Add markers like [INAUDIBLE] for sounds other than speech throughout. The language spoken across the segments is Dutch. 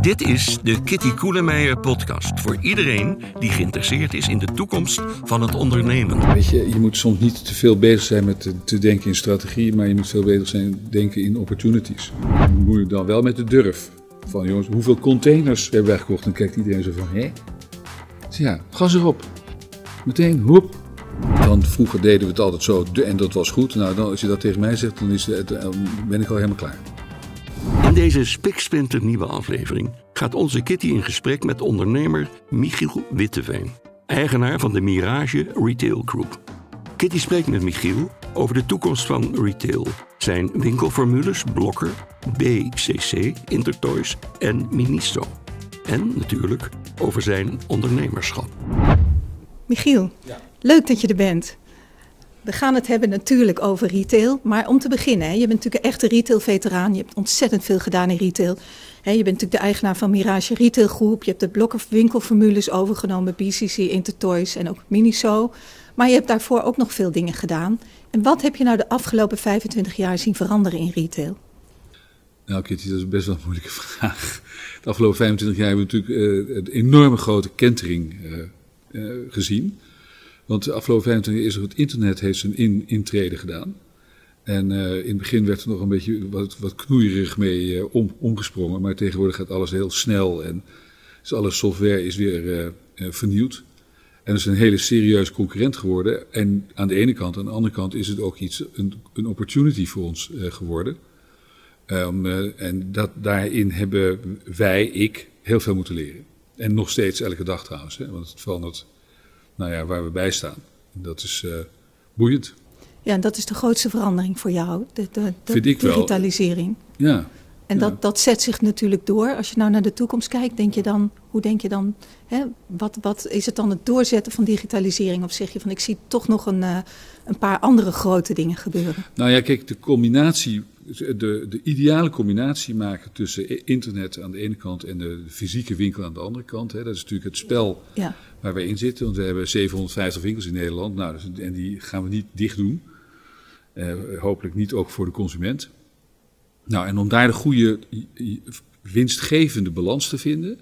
Dit is de Kitty Koelemeijer podcast voor iedereen die geïnteresseerd is in de toekomst van het ondernemen. Weet je, je moet soms niet te veel bezig zijn met te, denken in strategie, maar je moet veel bezig zijn denken in opportunities. Je dan wel met de durf. Van jongens, hoeveel containers hebben wij gekocht? Dan kijkt iedereen zo van? Dus ja, gas erop. Meteen, hoep. Dan vroeger deden we het altijd zo en dat was goed. Nou, dan, als je dat tegen mij zegt, dan, is het, dan ben ik al helemaal klaar. In deze spiksplinter nieuwe aflevering gaat onze Kitty in gesprek met ondernemer Michiel Witteveen, eigenaar van de Mirage Retail Group. Kitty spreekt met Michiel over de toekomst van retail, zijn winkelformules Blokker, BCC, Intertoys en Ministo. En natuurlijk over zijn ondernemerschap. Michiel, leuk dat je er bent. We gaan het hebben natuurlijk over retail. Maar om te beginnen, je bent natuurlijk een echte retail-veteraan. Je hebt ontzettend veel gedaan in retail. Je bent natuurlijk de eigenaar van Mirage Retail Groep. Je hebt de blokker winkelformules overgenomen, BCC, Intertoys en ook Miniso. Maar je hebt daarvoor ook nog veel dingen gedaan. En wat heb je nou de afgelopen 25 jaar zien veranderen in retail? Nou, Kitty, dat is best wel een moeilijke [LAUGHS] vraag. De afgelopen 25 jaar hebben we natuurlijk een enorme grote kentering uh, uh, gezien. Want de afgelopen 25 jaar is er het internet heeft zijn in, intrede gedaan. En uh, in het begin werd er nog een beetje wat, wat knoeierig mee uh, om, omgesprongen. Maar tegenwoordig gaat alles heel snel en dus alle software is weer uh, vernieuwd. En is een hele serieuze concurrent geworden. En aan de ene kant, aan de andere kant is het ook iets, een, een opportunity voor ons geworden. Um, en dat, daarin hebben wij, ik, heel veel moeten leren. En nog steeds elke dag trouwens. Hè, want het verandert nou ja, waar we bij staan. Dat is uh, boeiend. Ja, en dat is de grootste verandering voor jou, de, de, de Vind ik digitalisering. Wel. Ja. En ja. dat, dat zet zich natuurlijk door. Als je nou naar de toekomst kijkt, denk je dan, hoe denk je dan, hè, wat, wat is het dan het doorzetten van digitalisering? Of zeg je van, ik zie toch nog een, uh, een paar andere grote dingen gebeuren? Nou ja, kijk, de combinatie, de, de ideale combinatie maken tussen internet aan de ene kant en de fysieke winkel aan de andere kant. Hè, dat is natuurlijk het spel ja. waar wij in zitten. Want we hebben 750 winkels in Nederland. Nou, dus, en die gaan we niet dicht doen. Uh, hopelijk niet ook voor de consument. Nou, en om daar de goede winstgevende balans te vinden,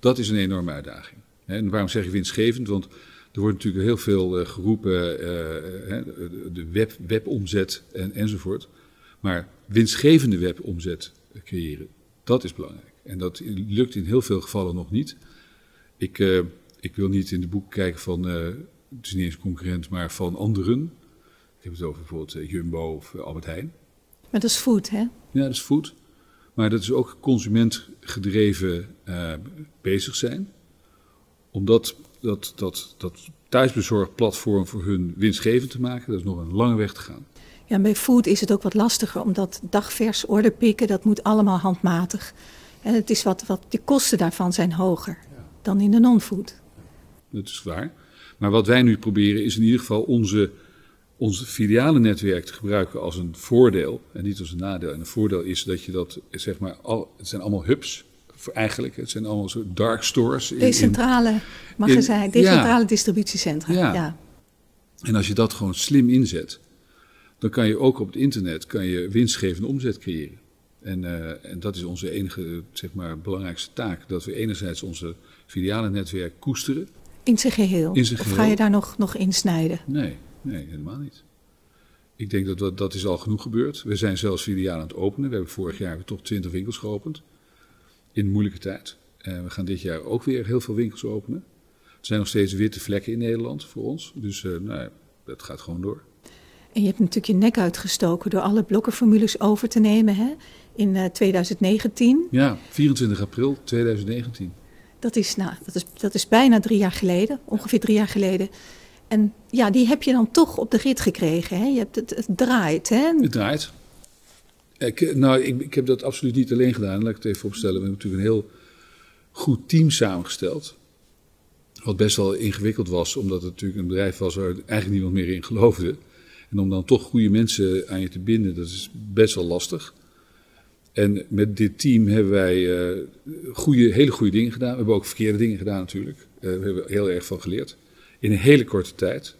dat is een enorme uitdaging. En waarom zeg je winstgevend? Want er wordt natuurlijk heel veel uh, geroepen, uh, de web, webomzet en, enzovoort. Maar winstgevende webomzet creëren, dat is belangrijk. En dat lukt in heel veel gevallen nog niet. Ik, uh, ik wil niet in de boek kijken van, uh, het is niet eens concurrent, maar van anderen. Ik heb het over bijvoorbeeld uh, Jumbo of Albert Heijn. Maar dat is food, hè? Ja, dat is food. Maar dat is ook consumentgedreven bezig zijn. Omdat dat, dat, dat thuisbezorgplatform voor hun winstgevend te maken, dat is nog een lange weg te gaan. Ja, bij food is het ook wat lastiger, omdat dagvers order pikken, dat moet allemaal handmatig. En het is wat, wat, de kosten daarvan zijn hoger dan in de non-food. Dat is waar. Maar wat wij nu proberen is in ieder geval onze, onze filialennetwerk te gebruiken als een voordeel en niet als een nadeel. En een voordeel is dat je dat, zeg maar, al, het zijn allemaal hubs. Eigenlijk, het zijn allemaal zo dark stores. In, decentrale in, magazijn, decentrale ja. distributiecentra. Ja. ja. En als je dat gewoon slim inzet, dan kan je ook op het internet kan je winstgevende omzet creëren. En, uh, en, dat is onze enige, zeg maar, belangrijkste taak. Dat we enerzijds onze filialennetwerk koesteren. In zijn geheel? In zijn of geheel. ga je daar nog, nog in snijden? Nee, nee, helemaal niet. Ik denk dat, dat dat is al genoeg gebeurd. We zijn zelfs filialen aan het openen. We hebben vorig jaar toch 20 winkels geopend. In een moeilijke tijd. Uh, we gaan dit jaar ook weer heel veel winkels openen. Er zijn nog steeds witte vlekken in Nederland voor ons. Dus uh, nou, dat gaat gewoon door. En je hebt natuurlijk je nek uitgestoken door alle blokkenformules over te nemen hè? in uh, 2019. Ja, 24 april 2019. Dat is, nou, dat, is, dat is bijna drie jaar geleden, ongeveer drie jaar geleden. En ja, die heb je dan toch op de rit gekregen. Hè? Je hebt het, het draait. Hè? Het draait. Ik, nou, ik, ik, heb dat absoluut niet alleen gedaan. Laat ik het even opstellen. We hebben natuurlijk een heel goed team samengesteld. Wat best wel ingewikkeld was, omdat het natuurlijk een bedrijf was waar eigenlijk niemand meer in geloofde. En om dan toch goede mensen aan je te binden, dat is best wel lastig. En met dit team hebben wij uh, goede, hele goede dingen gedaan. We hebben ook verkeerde dingen gedaan natuurlijk. Uh, we hebben heel erg van geleerd. In een hele korte tijd.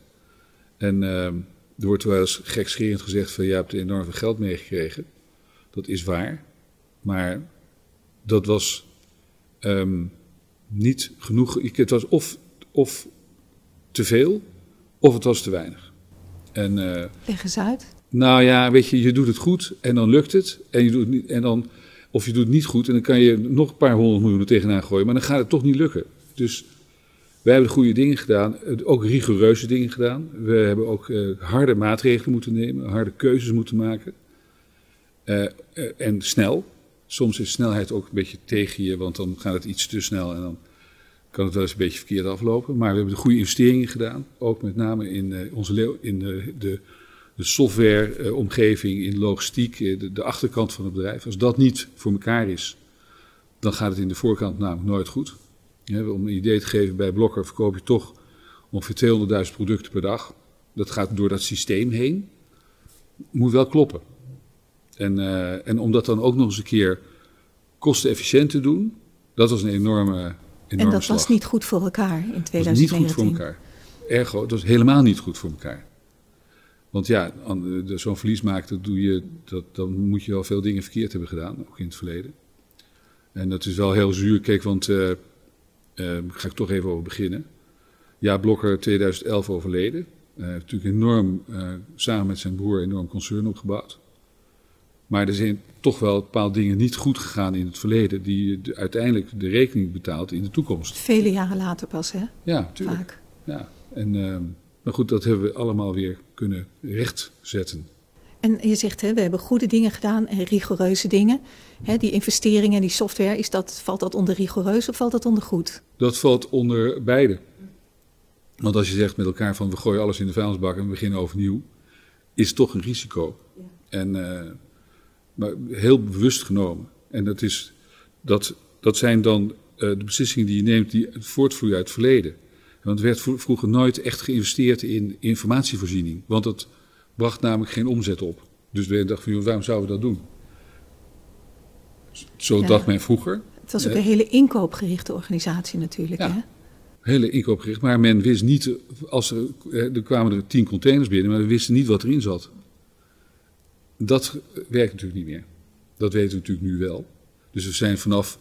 En uh, er wordt wel eens gekscherend gezegd van je hebt enorm veel geld meegekregen. Dat is waar. Maar dat was ehm, niet genoeg. Het was of, of te veel, of het was te weinig. En, uh, Leg eens uit. Nou ja, weet je, je doet het goed en dan lukt het. En je doet het niet, en dan, of je doet het niet goed en dan kan je nog een paar honderd miljoen er tegenaan gooien. Maar dan gaat het toch niet lukken. Dus wij hebben de goede dingen gedaan, ook rigoureuze dingen gedaan. We hebben ook uh, harde maatregelen moeten nemen, harde keuzes moeten maken. Uh, uh, en snel. Soms is snelheid ook een beetje tegen je, want dan gaat het iets te snel en dan kan het wel eens een beetje verkeerd aflopen. Maar we hebben de goede investeringen gedaan, ook met name in, onze in de, de, de softwareomgeving, in logistiek, de, achterkant van het bedrijf. Als dat niet voor elkaar is, dan gaat het in de voorkant namelijk nooit goed. Om een idee te geven, bij Blokker verkoop je toch ongeveer 200.000 producten per dag. Dat gaat door dat systeem heen. Moet wel kloppen. En, en om dat dan ook nog eens een keer kostenefficiënt te doen, dat was een enorme En dat was niet goed voor elkaar in 2019? Dat was niet goed voor elkaar. Ergo, dat was helemaal niet goed voor elkaar. Want ja, zo'n verlies maken, dat doe je, dat, dan moet je wel veel dingen verkeerd hebben gedaan, ook in het verleden. En dat is wel heel zuur. Kijk, want uh, uh, ga ik toch even over beginnen. Ja, Blokker 2011 overleden. Hij uh, heeft natuurlijk enorm, uh, samen met zijn broer, enorm concern opgebouwd. Maar er zijn toch wel bepaalde dingen niet goed gegaan in het verleden, die de, uiteindelijk de rekening betaalt in de toekomst. Vele jaren later pas, hè? Ja, natuurlijk. Ja, en, uh, maar goed, dat hebben we allemaal weer kunnen rechtzetten. En je zegt, hè, we hebben goede dingen gedaan en rigoureuze dingen. Hè, die investeringen, die software, is dat, valt dat onder rigoureus of valt dat onder goed? Dat valt onder beide. Want als je zegt met elkaar van we gooien alles in de vuilnisbak en we beginnen overnieuw, is het toch een risico. Ja. En, uh, maar heel bewust genomen. En dat, is, dat, dat zijn dan uh, de beslissingen die je neemt die voortvloeien uit het verleden. Want er werd vroeger nooit echt geïnvesteerd in informatievoorziening. Want dat bracht namelijk geen omzet op. Dus we dachten van, waarom zouden we dat doen? Zo ja. dacht men vroeger. Het was ook een hele inkoopgerichte organisatie natuurlijk. Ja, hè? hele inkoopgericht. Maar men wist niet, als er, er kwamen er tien containers binnen, maar we wisten niet wat erin zat. Dat werkt natuurlijk niet meer. Dat weten we natuurlijk nu wel. Dus we zijn vanaf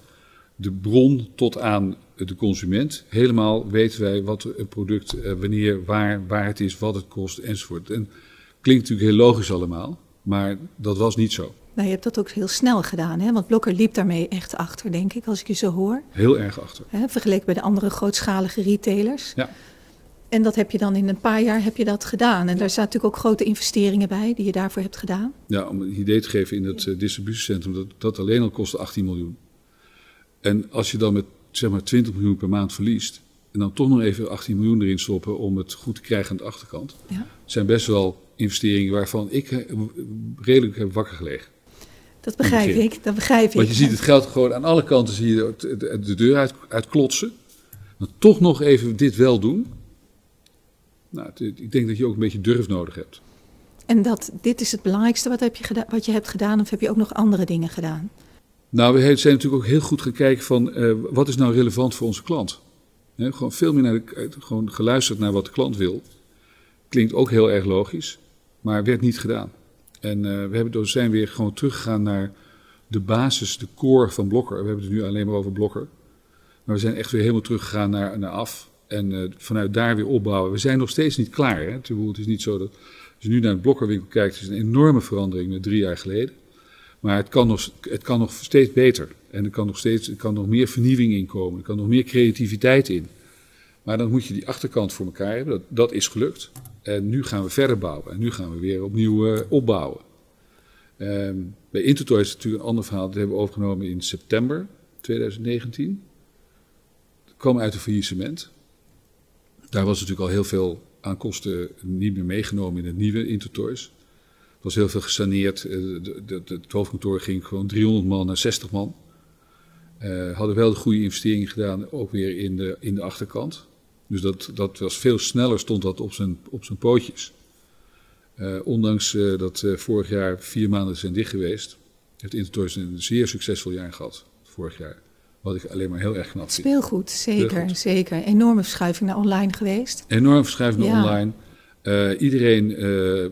de bron tot aan de consument. Helemaal weten wij wat een product, wanneer, waar, waar het is, wat het kost enzovoort. En klinkt natuurlijk heel logisch allemaal, maar dat was niet zo. Nou, je hebt dat ook heel snel gedaan, hè? want Blokker liep daarmee echt achter, denk ik, als ik je zo hoor. Heel erg achter. Hè, vergeleken bij de andere grootschalige retailers. Ja. En dat heb je dan in een paar jaar heb je dat gedaan. En daar zaten natuurlijk ook grote investeringen bij die je daarvoor hebt gedaan. Ja, om een idee te geven in het uh, distributiecentrum, dat, dat alleen al kostte 18 miljoen. En als je dan met zeg maar 20 miljoen per maand verliest, en dan toch nog even 18 miljoen erin stoppen om het goed te krijgen aan de achterkant, ja. zijn best wel investeringen waarvan ik eh, redelijk heb wakker gelegen. Dat begrijp ik, dat begrijp ik. Want je ziet het geld gewoon aan alle kanten zie je de, de deur uit, uitklotsen. Maar toch nog even dit wel doen. Nou, ik denk dat je ook een beetje durf nodig hebt. En dat dit is het belangrijkste wat, heb je, gedaan, wat je hebt gedaan, of heb je ook nog andere dingen gedaan? Nou, we zijn natuurlijk ook heel goed gekeken van uh, wat is nou relevant voor onze klant. He, gewoon veel meer naar de, gewoon geluisterd naar wat de klant wil. Klinkt ook heel erg logisch, maar werd niet gedaan. En uh, we hebben, dus zijn weer gewoon teruggegaan naar de basis, de core van Blokker. We hebben het nu alleen maar over Blokker. Maar we zijn echt weer helemaal teruggegaan naar, naar af. En uh, vanuit daar weer opbouwen. We zijn nog steeds niet klaar. Hè? Het is niet zo dat als je nu naar het Blokkerwinkel kijkt, is een enorme verandering met drie jaar geleden. Maar het kan nog, het kan nog steeds beter. En er kan nog steeds er kan nog meer vernieuwing in komen. Er kan nog meer creativiteit in. Maar dan moet je die achterkant voor elkaar hebben. Dat, dat is gelukt. En nu gaan we verder bouwen. En nu gaan we weer opnieuw uh, opbouwen. Um, bij Intertoy is het natuurlijk een ander verhaal. Dat hebben we overgenomen in september 2019. Dat kwam uit een faillissement. Daar was natuurlijk al heel veel aan kosten niet meer meegenomen in het nieuwe Intertoys. Er was heel veel gesaneerd. Het hoofdkantoor ging gewoon 300 man naar 60 man. Uh, hadden wel de goede investeringen gedaan, ook weer in de, in de achterkant. Dus dat, dat was veel sneller, stond dat op zijn, op zijn pootjes. Uh, ondanks uh, dat vorig jaar vier maanden zijn dicht geweest, heeft Intertoys een zeer succesvol jaar gehad, vorig jaar. Wat ik alleen maar heel erg knap vind. Speelgoed, zeker, Speelgoed. zeker. Enorme verschuiving naar online geweest. Enorme verschuiving naar ja. online. iedereen,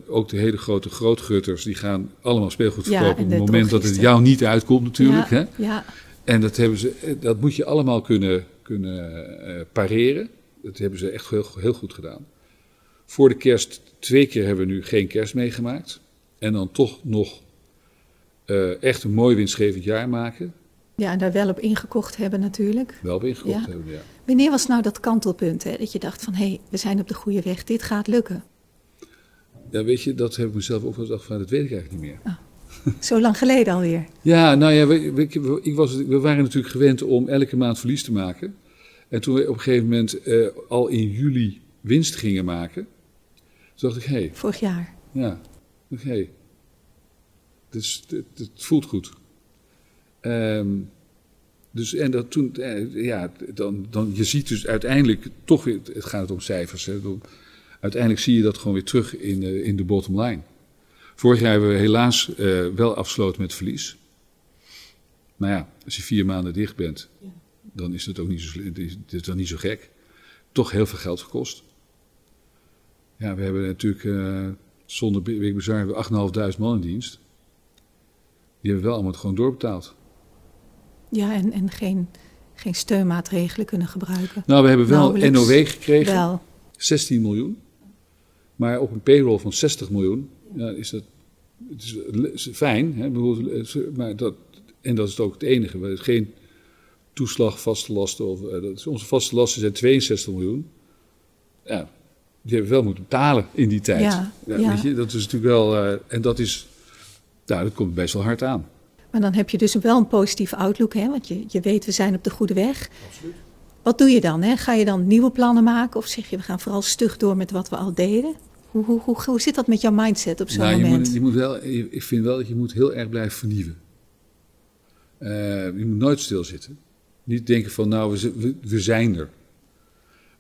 ook de hele grote grootgutters, die gaan allemaal speelgoed verkopen ja, op het moment dat het jou niet uitkomt natuurlijk. Ja, hè? ja. En dat, hebben ze, dat moet je allemaal kunnen, kunnen uh, pareren. Dat hebben ze echt heel, heel goed gedaan. Voor de kerst, twee keer hebben we nu geen kerst meegemaakt. En dan toch nog echt een mooi winstgevend jaar maken. Ja, en daar wel op ingekocht hebben natuurlijk. Wel op ingekocht ja. hebben, ja. Wanneer was nou dat kantelpunt, hè? dat je dacht van... hé, hey, we zijn op de goede weg, dit gaat lukken? Ja, weet je, dat heb ik mezelf ook wel gedacht van, dat weet ik eigenlijk niet meer. Oh. Zo lang geleden alweer. Ja, nou ja, we, we, ik was, we waren natuurlijk gewend om elke maand verlies te maken. En toen we op een gegeven moment uh, al in juli winst gingen maken, toen dacht ik, hé. Hey, Vorig jaar. Ja, oké. Hey, dus het, het, voelt goed. Um, dus en dat toen, eh, ja, dan, dan, je ziet dus uiteindelijk toch weer, het gaat om cijfers. Hè, uiteindelijk zie je dat gewoon weer terug in, uh, in de bottom line. Vorig jaar hebben we helaas uh, wel afgesloten met verlies. Maar ja, als je vier maanden dicht bent, ja. dan is het ook niet zo, is dan niet zo gek. Toch heel veel geld gekost. Ja, we hebben natuurlijk uh, zonder Big Bazaar 8.500 man in dienst. Die hebben wel allemaal gewoon doorbetaald. Ja, en, en geen, geen steunmaatregelen kunnen gebruiken. Nou, we hebben wel Nauwelijks. NOW gekregen. Wel. 16 miljoen. Maar op een payroll van 60 miljoen ja, is dat het is, is fijn. Hè? Maar dat, en dat is ook het enige. We hebben geen toeslag, vaste lasten. Of, uh, dat is, onze vaste lasten zijn 62 miljoen. Ja, die hebben we wel moeten betalen in die tijd. Ja, ja, ja. Weet je, dat is natuurlijk wel. Uh, en dat is. Nou, dat komt best wel hard aan. Maar dan heb je dus wel een positieve outlook, hè? want je, je weet we zijn op de goede weg. Absoluut. Wat doe je dan? Hè? Ga je dan nieuwe plannen maken of zeg je we gaan vooral stug door met wat we al deden? Hoe, hoe, hoe, hoe zit dat met jouw mindset op zo'n nou, je moment? Moet, je moet wel, ik vind wel dat je moet heel erg blijven vernieuwen. Uh, je moet nooit stilzitten. Niet denken van nou, we, we, we, zijn er.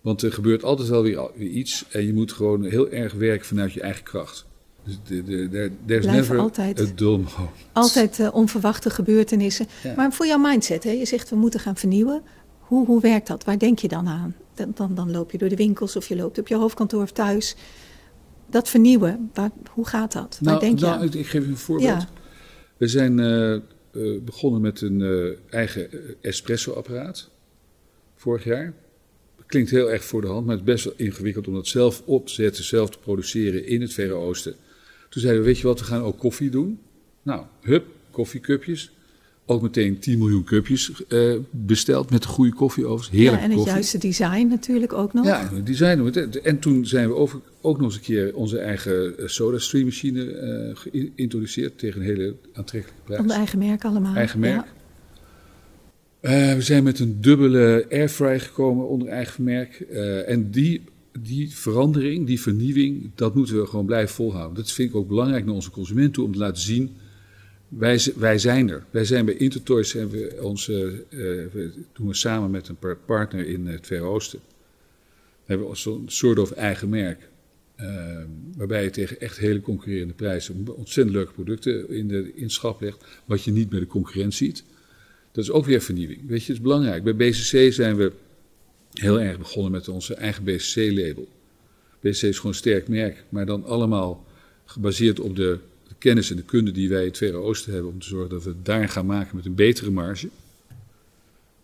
Want er gebeurt altijd wel weer, weer, iets en je moet gewoon heel erg werken vanuit je eigen kracht. Dus there's Blijf never altijd, a dull moment. Altijd uh, onverwachte gebeurtenissen. Ja. Maar voor jouw mindset, hè? je zegt we moeten gaan vernieuwen. Hoe, hoe werkt dat? Waar denk je dan aan? Dan, dan, dan loop je door de winkels of je loopt op je hoofdkantoor of thuis dat vernieuwen, waar, hoe gaat dat? Nou, waar denk je nou, aan? Ik, ik geef je een voorbeeld. Ja. We zijn uh, uh, begonnen met een eigen espresso-apparaat vorig jaar. Klinkt heel erg voor de hand, maar het is best wel ingewikkeld om dat zelf op te zetten, zelf te produceren in het Verre Oosten. Toen zeiden we, weet je wat, we gaan ook koffie doen. Nou, hup, koffiecupjes. Ook meteen 10 miljoen cupjes uh, besteld met de goede koffie overigens. Heerlijk ja, en het koffie. juiste design natuurlijk ook nog. Ja, het design. En toen zijn we over, ook nog eens een keer onze eigen SodaStream machine uh, geïntroduceerd tegen een hele aantrekkelijke prijs. Onder eigen merk allemaal. Eigen merk. Ja. Uh, we zijn met een dubbele airfryer gekomen onder eigen merk. en die, die verandering, die vernieuwing, dat moeten we gewoon blijven volhouden. Dat vind ik ook belangrijk naar onze consument toe om te laten zien wij, wij, zijn er. Wij zijn bij Intertoys, hebben we onze, we doen we samen met een partner in het Verre Oosten. We hebben zo'n soort of eigen merk. Uh, waarbij je tegen echt hele concurrerende prijzen ontzettend leuke producten in de inschap legt. Wat je niet bij de concurrent ziet. Dat is ook weer vernieuwing. Weet je, het is belangrijk. Bij BCC zijn we heel erg begonnen met onze eigen BCC-label. BCC is gewoon een sterk merk, maar dan allemaal gebaseerd op de kennis en de kunde die wij in het Verre Oosten hebben om te zorgen dat we het daar gaan maken met een betere marge.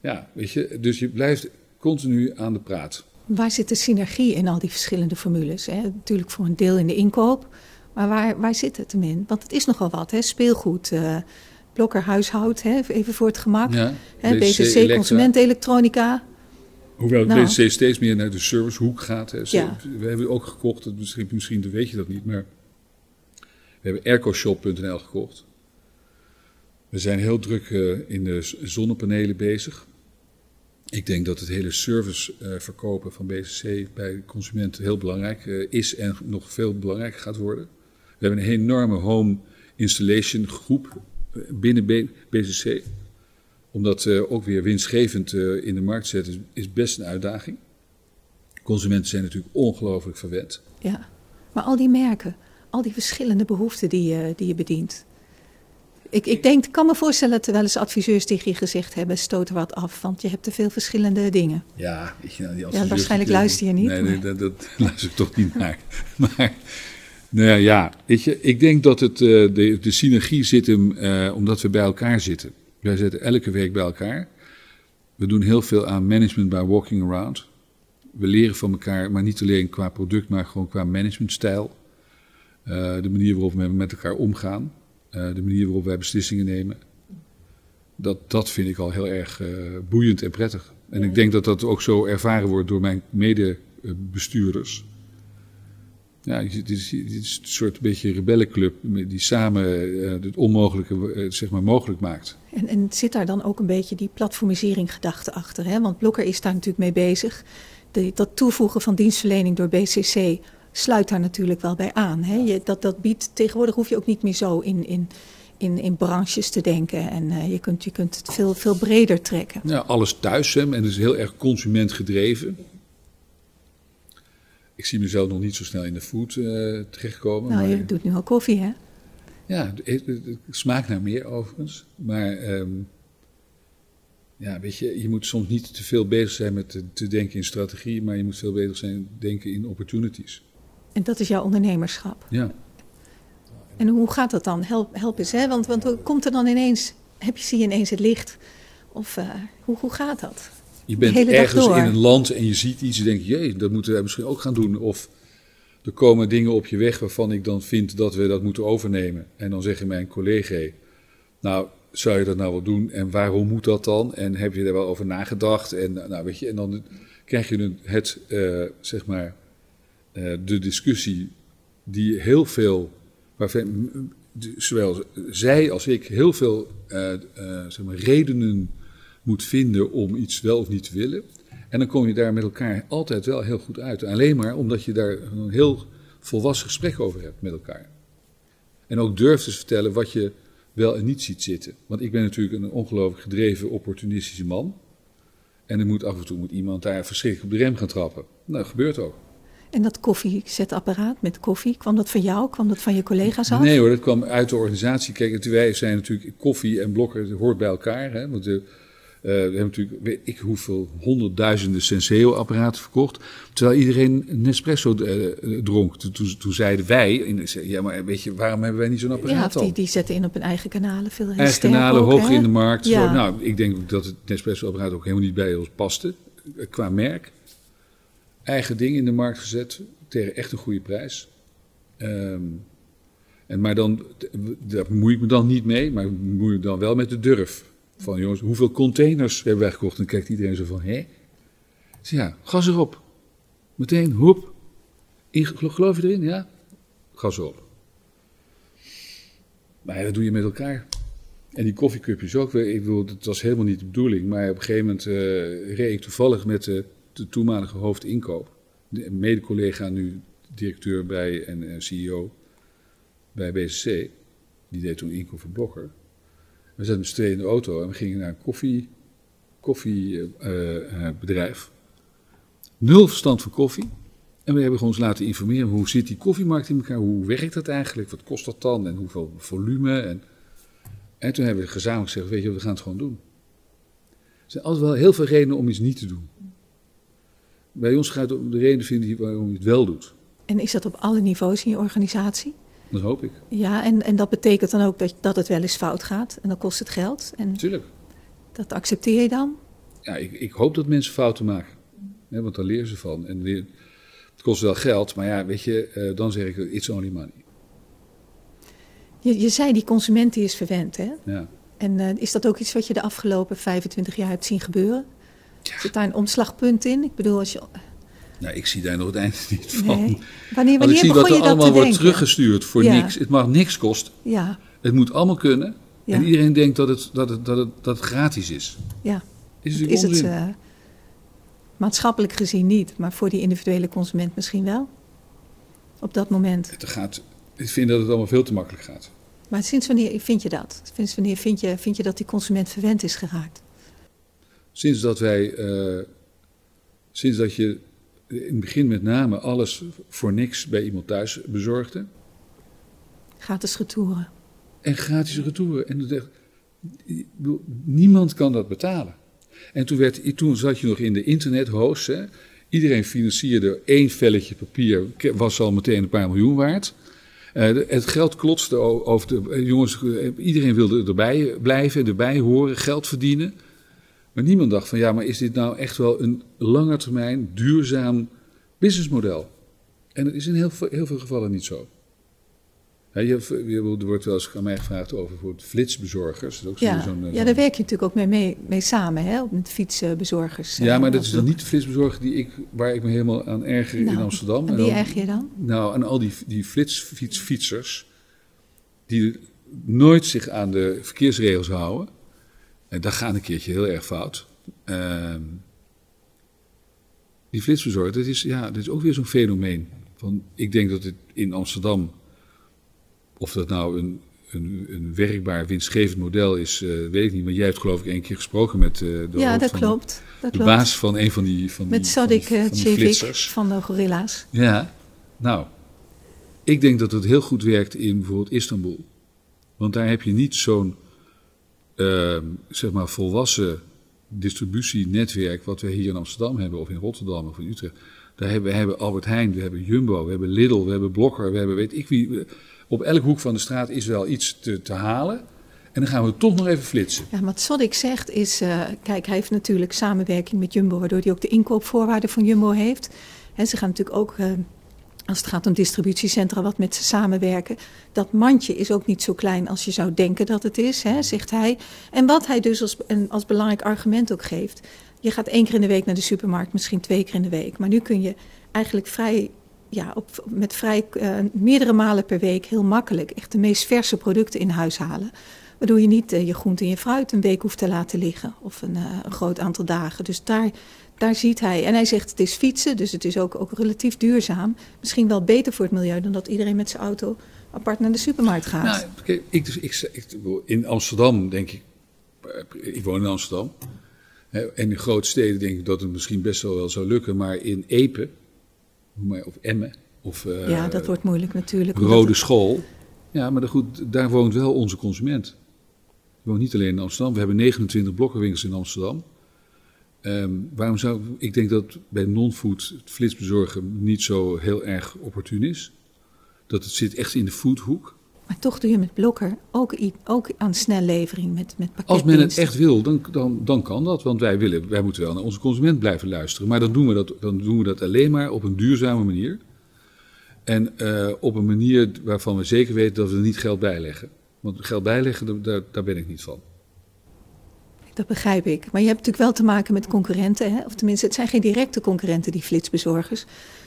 Ja, weet je, dus je blijft continu aan de praat. Waar zit de synergie in al die verschillende formules? Hè? Natuurlijk voor een deel in de inkoop, maar waar, waar zit het hem in? Want het is nogal wat, hè? speelgoed, uh, blokker huishoud, hè? even voor het gemak. Ja, hè? BCC, BCC consumentenelektronica. Hoewel nou. BCC steeds meer naar de servicehoek gaat. Hè. Ja. We hebben ook gekocht, dat misschien, misschien weet je dat niet, maar we hebben aircoshop.nl gekocht. We zijn heel druk uh, in de zonnepanelen bezig. Ik denk dat het hele service uh, verkopen van BCC bij consumenten heel belangrijk uh, is en nog veel belangrijker gaat worden. We hebben een enorme home installation groep binnen BCC. Om dat ook weer winstgevend in de markt te zetten is, best een uitdaging. Consumenten zijn natuurlijk ongelooflijk verwend. Ja, maar al die merken, al die verschillende behoeften die je, die je bedient. Ik, ik denk, kan me voorstellen dat er wel eens adviseurs tegen je gezegd hebben: stoot er wat af, want je hebt te veel verschillende dingen. Ja, weet je, nou, die ja waarschijnlijk luister je niet. Nee, nee dat, dat [LAUGHS] luister ik toch niet naar. [LAUGHS] Maar, nou ja, weet je, ik denk dat het, uh, de, de synergie zit hem uh, omdat we bij elkaar zitten. Wij zitten elke week bij elkaar. We doen heel veel aan management by walking around. We leren van elkaar, maar niet alleen qua product, maar gewoon qua managementstijl. Uh, de manier waarop we met elkaar omgaan. Uh, de manier waarop wij beslissingen nemen. Dat, dat vind ik al heel erg uh, boeiend en prettig. En ik denk dat dat ook zo ervaren wordt door mijn medebestuurders. Ja, dit is, dit is een soort beetje rebellenclub die samen het onmogelijke zeg maar, mogelijk maakt. En, en zit daar dan ook een beetje die platformisering gedachte achter? Hè? Want Blokker is daar natuurlijk mee bezig. De, dat toevoegen van dienstverlening door BCC sluit daar natuurlijk wel bij aan. Hè? Je, dat, dat biedt, tegenwoordig hoef je ook niet meer zo in, in, in, in branches te denken. En uh, je, kunt, je kunt het veel, veel breder trekken. Ja, alles thuis hè? en het is heel erg consumentgedreven. Ik zie mezelf nog niet zo snel in de food uh, terechtkomen. Nou, maar... je doet nu al koffie, hè? Ja, het, smaakt naar meer overigens. Maar um, ja, weet je, je moet soms niet te veel bezig zijn met te, te, denken in strategie, maar je moet veel bezig zijn denken in opportunities. En dat is jouw ondernemerschap? Ja. En hoe gaat dat dan? Help, help eens, hè? Want, want komt er dan ineens, heb je, zie je ineens het licht? Of uh, hoe, hoe gaat dat? Je bent ergens in een land en je ziet iets en denk je, jee, dat moeten wij misschien ook gaan doen. Of er komen dingen op je weg waarvan ik dan vind dat we dat moeten overnemen. En dan zeggen mijn collega, nou, zou je dat nou wel doen en waarom moet dat dan? En heb je er wel over nagedacht? En, nou, weet je, en dan krijg je het, uh, zeg maar, uh, de discussie die heel veel, waarvan zowel zij als ik heel veel uh, zeg maar, redenen moet vinden om iets wel of niet te willen. En dan kom je daar met elkaar altijd wel heel goed uit. Alleen maar omdat je daar een heel volwassen gesprek over hebt met elkaar. En ook durft te vertellen wat je wel en niet ziet zitten. Want ik ben natuurlijk een ongelooflijk gedreven, opportunistische man. En er moet af en toe moet iemand daar verschrikkelijk op de rem gaan trappen. Nou, dat gebeurt ook. En dat koffiezetapparaat met koffie, kwam dat van jou? Kwam dat van je collega's af? Nee hoor, dat kwam uit de organisatie. Kijk, wij zijn natuurlijk koffie en blokker, hoort bij elkaar. Hè? Want de, we hebben natuurlijk, weet ik hoeveel, honderdduizenden Senseo-apparaten verkocht. Terwijl iedereen Nespresso uh, dronk. Toen, toen, toen, zeiden wij, in, ja maar weet je, waarom hebben wij niet zo'n apparaat ja, die, die zetten in op hun eigen kanalen. Veel eigen kanalen, ook, hoog hè? in de markt. Ja. Zo, nou, ik denk dat het Nespresso-apparaat ook helemaal niet bij ons paste. Qua merk. Eigen ding in de markt gezet, tegen echt een goede prijs. Um, en maar dan, daar bemoei ik me dan niet mee, maar bemoei ik dan wel met de durf. Van jongens, hoeveel containers hebben wij gekocht? En kijkt iedereen zo van, hè? Dus ja, gas erop. Meteen, hoep. Geloof je erin? Ja? Gas erop. Maar dat doe je met elkaar. En die koffiecupjes ook. Ik bedoel, dat was helemaal niet de bedoeling. Maar op een gegeven moment uh, reed ik toevallig met de, de toenmalige hoofdinkoop. De mede-collega, nu directeur bij en CEO bij BCC. Die deed toen inkoop voor. We zaten met z'n tweeën in de auto en we gingen naar een koffie, koffiebedrijf. Uh, Nul verstand van koffie. En we hebben ons laten informeren hoe zit die koffiemarkt in elkaar, hoe werkt dat eigenlijk, wat kost dat dan en hoeveel volume. En, en toen hebben we gezamenlijk gezegd, weet je, we gaan het gewoon doen. Er zijn altijd wel heel veel redenen om iets niet te doen. Bij ons gaat het om de reden vinden waarom je het wel doet. En is dat op alle niveaus in je organisatie? Dat hoop ik. Ja, en, en dat betekent dan ook dat, dat het wel eens fout gaat. En dan kost het geld. En Tuurlijk. Dat accepteer je dan? Ja, ik, ik hoop dat mensen fouten maken. Hè, want daar leren ze van. En weer, het kost wel geld, maar ja, weet je, uh, dan zeg ik, it's only money. Je, je zei, die consument die is verwend, hè? Ja. En uh, is dat ook iets wat je de afgelopen 25 jaar hebt zien gebeuren? Ja. Zit daar een omslagpunt in? Ik bedoel, als je... Nou, ik zie daar nog het einde [LAUGHS] niet van. Nee. Wanneer, wanneer ik zie wat er allemaal wordt denken? teruggestuurd voor ja. niks. Het mag niks kosten. Ja. Het moet allemaal kunnen. Ja. En iedereen denkt dat het, dat het, dat het, dat het gratis is. Ja. Is, is het uh, maatschappelijk gezien niet, maar voor die individuele consument misschien wel? Op dat moment. Het gaat, ik vind dat het allemaal veel te makkelijk gaat. Maar sinds wanneer vind je dat? Sinds wanneer vind je, vind je dat die consument verwend is geraakt? Sinds dat wij, uh, sinds dat je in het begin met name alles voor niks bij iemand thuis bezorgde. Gratis retouren. En gratis retouren. En niemand kan dat betalen. En toen, werd, toen zat je nog in de internethost. Hè. Iedereen financierde één velletje papier, was al meteen een paar miljoen waard. Uh, het geld klotste over de. jongens, iedereen wilde erbij blijven, erbij horen, geld verdienen. Maar niemand dacht van ja, maar is dit nou echt wel een langetermijn duurzaam businessmodel? En dat is in heel veel, heel veel gevallen niet zo. Ja, je, je, er wordt wel eens aan mij gevraagd over voor flitsbezorgers. ook ja, zo ja, daar werk je natuurlijk ook mee, mee, mee samen, hè, met fietsbezorgers. Ja, maar dat is dan niet de flitsbezorger die ik, waar ik me helemaal aan erger in nou, Amsterdam. En wie erger je dan? Nou, aan al die, die flitsfietsers die nooit zich aan de verkeersregels houden. En dat gaat een keertje heel erg fout. Ehm, die flitsbezorger, dat is, ja, dat is ook weer zo'n fenomeen. Van, ik denk dat het in Amsterdam of dat nou een, een, een werkbaar, winstgevend model is, uh, weet ik niet. Maar jij hebt geloof ik één keer gesproken met uh, de, ja, dat klopt. Dat de baas van een van die van Met Sadik Cevik van, van de Gorilla's. Ja, nou, ik denk dat het heel goed werkt in bijvoorbeeld Istanbul. Want daar heb je niet zo'n, uh, zeg maar, volwassen distributienetwerk wat we hier in Amsterdam hebben, of in Rotterdam of in Utrecht. Daar hebben, we hebben Albert Heijn, we hebben Jumbo, we hebben Lidl, we hebben Blokker, we hebben weet ik wie op elk hoek van de straat is wel iets te, te halen. En dan gaan we toch nog even flitsen. Ja, wat Sodik zegt is, uh, kijk, hij heeft natuurlijk samenwerking met Jumbo, waardoor hij ook de inkoopvoorwaarden van Jumbo heeft. En ze gaan natuurlijk ook, uh, als het gaat om distributiecentra, wat met ze samenwerken. Dat mandje is ook niet zo klein als je zou denken dat het is, hè, zegt hij. En wat hij dus als, als belangrijk argument ook geeft. Je gaat één keer in de week naar de supermarkt, misschien twee keer in de week. Maar nu kun je eigenlijk vrij ja, op, met vrij uh, meerdere malen per week heel makkelijk echt de meest verse producten in huis halen. Waardoor je niet uh, je groente en je fruit een week hoeft te laten liggen of een, uh, een, groot aantal dagen. Dus daar, daar ziet hij. En hij zegt het is fietsen, dus het is ook, ook relatief duurzaam. Misschien wel beter voor het milieu dan dat iedereen met zijn auto apart naar de supermarkt gaat. Nou, ik, dus, ik, ik, in Amsterdam denk ik, ik woon in Amsterdam. En in grote steden denk ik dat het misschien best wel, wel zou lukken. Maar in Epe, of Emmen. Of, uh, ja, dat wordt moeilijk natuurlijk. Rode School. Ja, maar goed, daar woont wel onze consument. We woont niet alleen in Amsterdam. We hebben 29 blokkenwinkels in Amsterdam. Um, waarom zou ik denk dat bij non-food het flitsbezorgen niet zo heel erg opportun is. Dat het zit echt in de foodhoek. Maar toch doe je met Blokker ook, ook aan snellevering met, met Als men het echt wil, dan, dan, dan kan dat. Want wij, willen, wij moeten wel naar onze consument blijven luisteren. Maar dan doen we dat, dan doen we dat alleen maar op een duurzame manier. En uh, op een manier waarvan we zeker weten dat we er niet geld bijleggen. Want geld bijleggen, daar, daar ben ik niet van. Dat begrijp ik. Maar je hebt natuurlijk wel te maken met concurrenten. Hè? Of tenminste, het zijn geen directe concurrenten, die flitsbezorgers.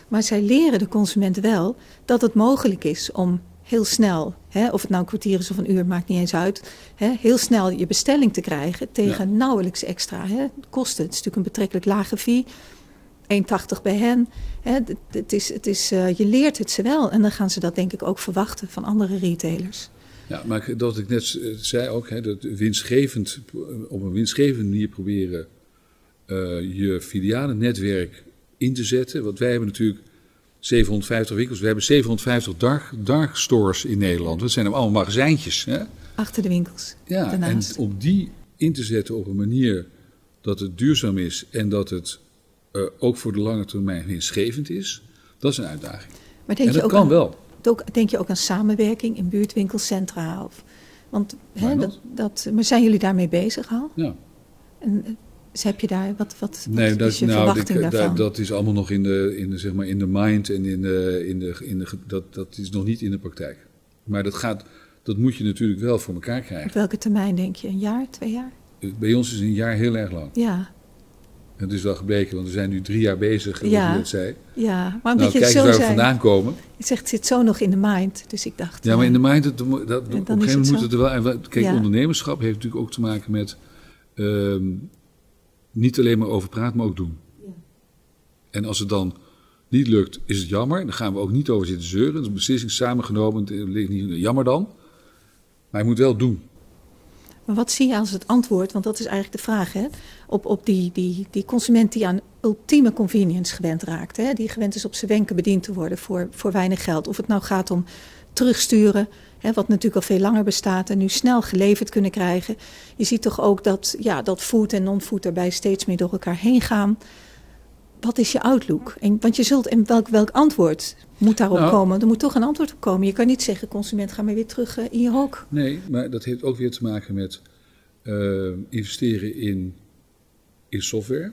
Maar zij leren de consument wel dat het mogelijk is om heel snel, hè, of het nou een kwartier is of een uur, maakt niet eens uit, hè, heel snel je bestelling te krijgen tegen nauwelijks extra hè, kosten. Het is natuurlijk een betrekkelijk lage fee. 1,80 bij hen. Hè, het is, het is, uh, je leert het ze wel. En dan gaan ze dat denk ik ook verwachten van andere retailers. Ja, maar dat ik net eh, zei ook, hè, dat winstgevend, op een winstgevende manier proberen uh, je filiale netwerk in te zetten. Want wij hebben natuurlijk 750 winkels. We hebben 750 dark, dark stores in Nederland. Dat zijn allemaal magazijntjes. Hè? Achter de winkels. Ja, daarnaast. en om die in te zetten op een manier dat het duurzaam is en dat het uh, ook voor de lange termijn winstgevend is, dat is een uitdaging. Maar denk en dat je ook kan aan, wel. Denk je ook aan samenwerking in buurtwinkelcentra? Of, want hè, dat, dat, maar zijn jullie daarmee bezig al? Ja. En, dus heb je daar, wat, wat, nee, dat, is je nou, verwachting ik, daarvan? Dat, is allemaal nog in de, in de, zeg maar in de mind en in de, in de, in de, dat, dat is nog niet in de praktijk. Maar dat, gaat, dat moet je natuurlijk wel voor elkaar krijgen. Op welke termijn denk je? Een jaar, twee jaar? Bij ons is een jaar heel erg lang. Ja. Het is wel gebleken, want we zijn nu drie jaar bezig, ja. je het zei. Ja, maar nou, kijk eens waar we vandaan komen. Je zegt, het zit zo nog in de mind, dus ik dacht... Ja, maar in de mind, dat, dat, op een gegeven moment moet het er wel... Kijk, ondernemerschap heeft natuurlijk ook te maken met... Um, niet alleen maar over praten, maar ook doen. Ja. En als het dan niet lukt, is het jammer. Dan gaan we ook niet over zitten zeuren. Dat is een beslissing samengenomen. Jammer dan. Maar je moet wel doen. Maar wat zie je als het antwoord, want dat is eigenlijk de vraag, hè? Op, op die, die, die consument die aan ultieme convenience gewend raakt. Hè? Die gewend is op zijn wenken bediend te worden voor, voor weinig geld. Of het nou gaat om terugsturen, hè, wat natuurlijk al veel langer bestaat en nu snel geleverd kunnen krijgen. Je ziet toch ook dat, ja, dat food en non-food daarbij steeds meer door elkaar heen gaan. Wat is je outlook? En, want je zult, en welk, welk antwoord moet daarop Nou. komen? Er moet toch een antwoord op komen. Je kan niet zeggen, consument, ga maar weer terug eh, in je hok. Nee, maar dat heeft ook weer te maken met eh, investeren in, in software.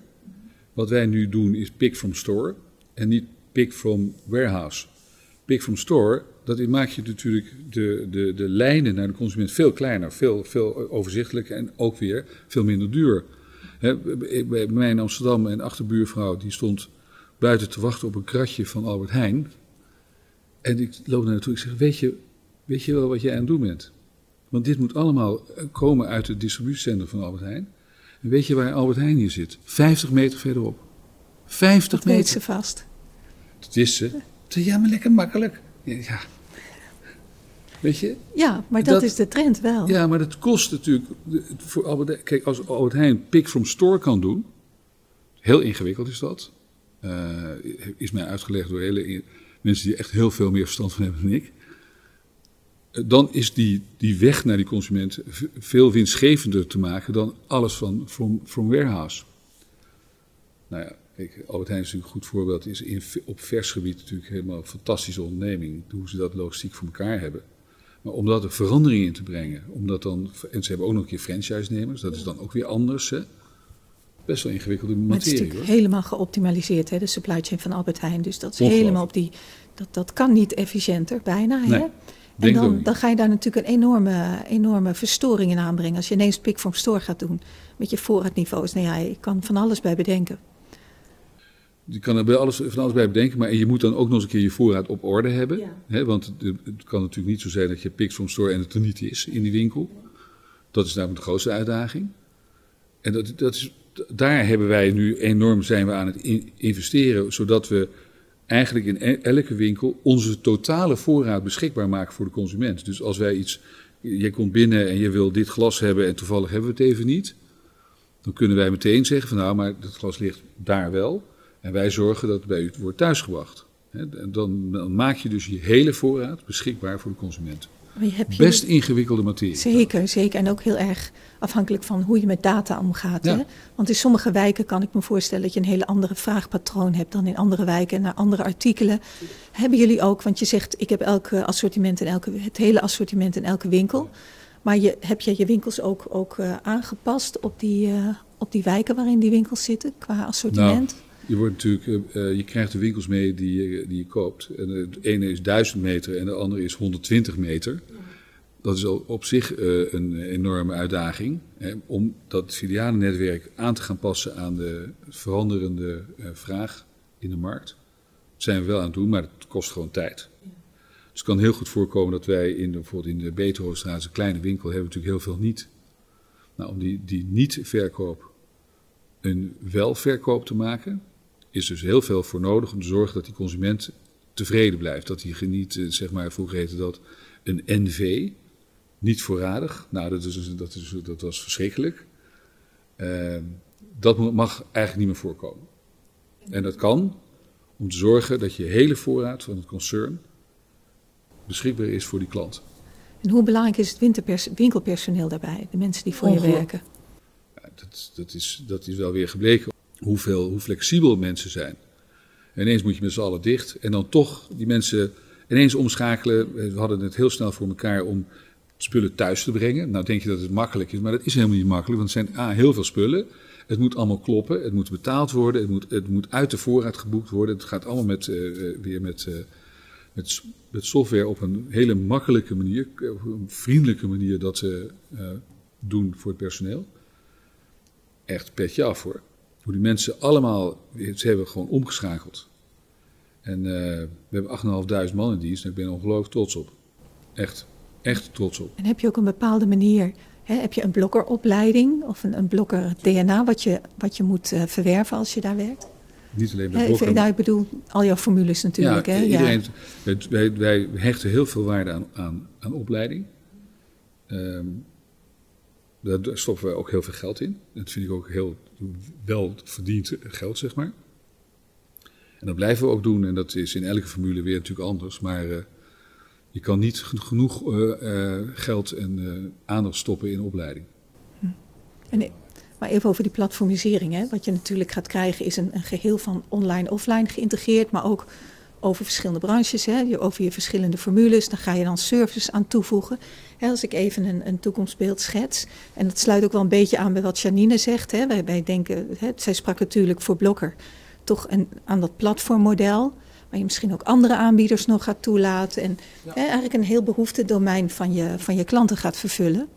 Wat wij nu doen is pick from store en niet pick from warehouse. Pick from store, dat maakt je natuurlijk de, de, de lijnen naar de consument veel kleiner, veel, veel overzichtelijker en ook weer veel minder duur. Hè, bij mij in Amsterdam, een achterbuurvrouw, die stond buiten te wachten op een kratje van Albert Heijn. En ik loop naar naartoe, ik zeg, weet je, weet je wel wat jij aan het doen bent? Want dit moet allemaal eh, komen uit het distributiecentrum van Albert Heijn. En weet je waar Albert Heijn hier zit? 50 meter verderop. 50 Dat weet meter. ze vast. Dat wist ze. Ja, maar lekker makkelijk. Ja. Weet je? Ja, maar dat, Dat- is de trend wel. Ja, maar dat kost natuurlijk voor Albert Kijk, als Albert Heijn pick from store kan doen, heel ingewikkeld is dat. Eh, is mij uitgelegd door hele mensen die echt heel veel meer verstand van hebben dan ik. Eh, Dan is die, die weg naar die consument veel winstgevender te maken dan alles van from, from warehouse. Nou ja, kijk, Albert Heijn is natuurlijk een goed voorbeeld. Is in, op vers gebied natuurlijk helemaal een fantastische onderneming. Hoe ze dat logistiek voor elkaar hebben. Maar om dat er verandering in te brengen, omdat dan, en ze hebben ook nog een keer franchise-nemers, dat is dan ook weer anders. Hè? Best wel ingewikkelde Maar het is materie natuurlijk hoor. helemaal geoptimaliseerd, hè, de supply chain van Albert Heijn. Dus dat is helemaal op die. Dat, dat kan niet efficiënter, bijna. Nee, hè? En ik dan, dan ga je daar natuurlijk een enorme, enorme verstoring in aanbrengen. Als je ineens pick from store gaat doen met je voorraadniveaus. Nou ja, je kan van alles bij bedenken. Je kan er bij alles, van alles bij bedenken, maar je moet dan ook nog eens een keer je voorraad op orde hebben. Ja. Hè? Want het, kan natuurlijk niet zo zijn dat je pikt from store en het er niet is in die winkel. Dat is namelijk de grootste uitdaging. En dat, dat is, daar hebben wij nu enorm zijn we aan het in- investeren, zodat we eigenlijk in e- elke winkel onze totale voorraad beschikbaar maken voor de consument. Dus als wij iets, je komt binnen en je wil dit glas hebben en toevallig hebben we het even niet, dan kunnen wij meteen zeggen van nou, maar dat glas ligt daar wel. En wij zorgen dat het bij u wordt thuisgebracht. Dan, dan maak je dus je hele voorraad beschikbaar voor de consument. Je hebt Best ingewikkelde materie. Zeker, zeker. En ook heel erg afhankelijk van hoe je met data omgaat. Ja. Hè? Want in sommige wijken kan ik me voorstellen dat je een hele andere vraagpatroon hebt dan in andere wijken en naar andere artikelen. Hebben jullie ook, want je zegt ik heb elk assortiment in elke, het hele assortiment in elke winkel. Maar je, heb je je winkels ook, ook eh, aangepast op die, eh, op die wijken waarin die winkels zitten qua assortiment? Je, wordt natuurlijk, eh, eh, je krijgt de winkels mee die je, die je koopt. En eh, de ene is 1000 meter en de andere is 120 meter. Dat is al op zich een enorme uitdaging. Hè, om dat filialennetwerk aan te gaan passen aan de veranderende vraag in de markt. Dat zijn we wel aan het doen, maar het kost gewoon tijd. Dus het kan heel goed voorkomen dat wij in de, bijvoorbeeld in de Beterhoofdstraat, een kleine winkel, hebben we natuurlijk heel veel niet. Nou, om die, die niet-verkoop een wel-verkoop te maken, is dus heel veel voor nodig om te zorgen dat die consument tevreden blijft. Dat hij geniet, eh, zeg maar, vroeger heette dat een NV, niet voorradig. Nou, dat, is, dat, is, dat was verschrikkelijk. Eh, dat mag eigenlijk niet meer voorkomen. En dat kan om te zorgen dat je hele voorraad van het concern beschikbaar is voor die klant. En hoe belangrijk is het winkelpersoneel daarbij? De mensen die voor je werken. Ja, dat, dat, is, dat is wel weer gebleken hoeveel, hoe flexibel mensen zijn. En ineens moet je met z'n allen dicht en dan toch die mensen ineens omschakelen. We hadden het heel snel voor elkaar om spullen thuis te brengen. Nou denk je dat het makkelijk is, maar dat is helemaal niet makkelijk. Want het zijn A, heel veel spullen. Het moet allemaal kloppen, het moet betaald worden, het moet, het moet uit de voorraad geboekt worden. Het gaat allemaal met, eh, eh, weer met, eh, met, software op een hele makkelijke manier, een vriendelijke manier dat ze doen voor het personeel echt petje af hoor. Hoe die mensen allemaal, ze hebben gewoon omgeschakeld. En eh, we hebben 8.500 man in dienst en ik ben ongelooflijk trots op. Echt, echt trots op. En heb je ook een bepaalde manier, hè, heb je een blokkeropleiding of een, een blokker DNA wat je, wat je moet eh, verwerven als je daar werkt? Niet alleen met even- blokken. nou, ik bedoel, al jouw formules natuurlijk. ja, hè? iedereen, wij, wij, wij hechten heel veel waarde aan, aan, aan opleiding. Ehm, daar stoppen we ook heel veel geld in. Dat vind ik ook heel wel verdiend geld, zeg maar. En dat blijven we ook doen. En dat is in elke formule weer natuurlijk anders. Maar eh, je kan niet gen- genoeg eh, eh, geld en aandacht stoppen in opleiding. En, eh, Maar even over die platformisering. Hè. Wat je natuurlijk gaat krijgen is een, een geheel van online-offline geïntegreerd, maar ook over verschillende branches, hè, over je verschillende formules. Dan ga je dan services aan toevoegen. Hè, als ik even een, een, toekomstbeeld schets. En dat sluit ook wel een beetje aan bij wat Janine zegt. Hè. Wij, wij denken, hè, zij sprak natuurlijk voor Blokker toch een, aan dat platformmodel. Waar je misschien ook andere aanbieders nog gaat toelaten. En hè, eigenlijk een heel behoeftedomein van je, van je klanten gaat vervullen.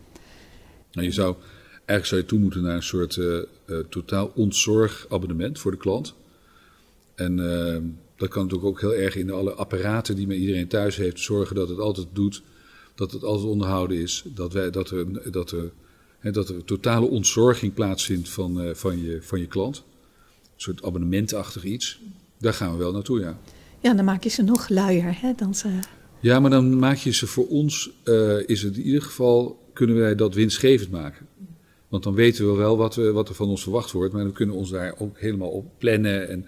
Nou, je zou, eigenlijk zou je toe moeten naar een soort uh, uh, totaal ontzorgabonnement voor de klant. En uh, dat kan natuurlijk ook heel erg in alle apparaten die men iedereen thuis heeft zorgen dat het altijd doet, dat het altijd onderhouden is, dat, wij, dat, er, dat, er, hè, dat er totale ontzorging plaatsvindt van, uh, van, je, van je klant. Een soort abonnementachtig iets. Daar gaan we wel naartoe, ja. Ja, dan maak je ze nog luier hè, dan ze... Ja, maar dan maak je ze voor ons, uh, is het in ieder geval, kunnen wij dat winstgevend maken. Want dan weten we wel wat, we, wat er van ons verwacht wordt, maar dan kunnen we ons daar ook helemaal op plannen en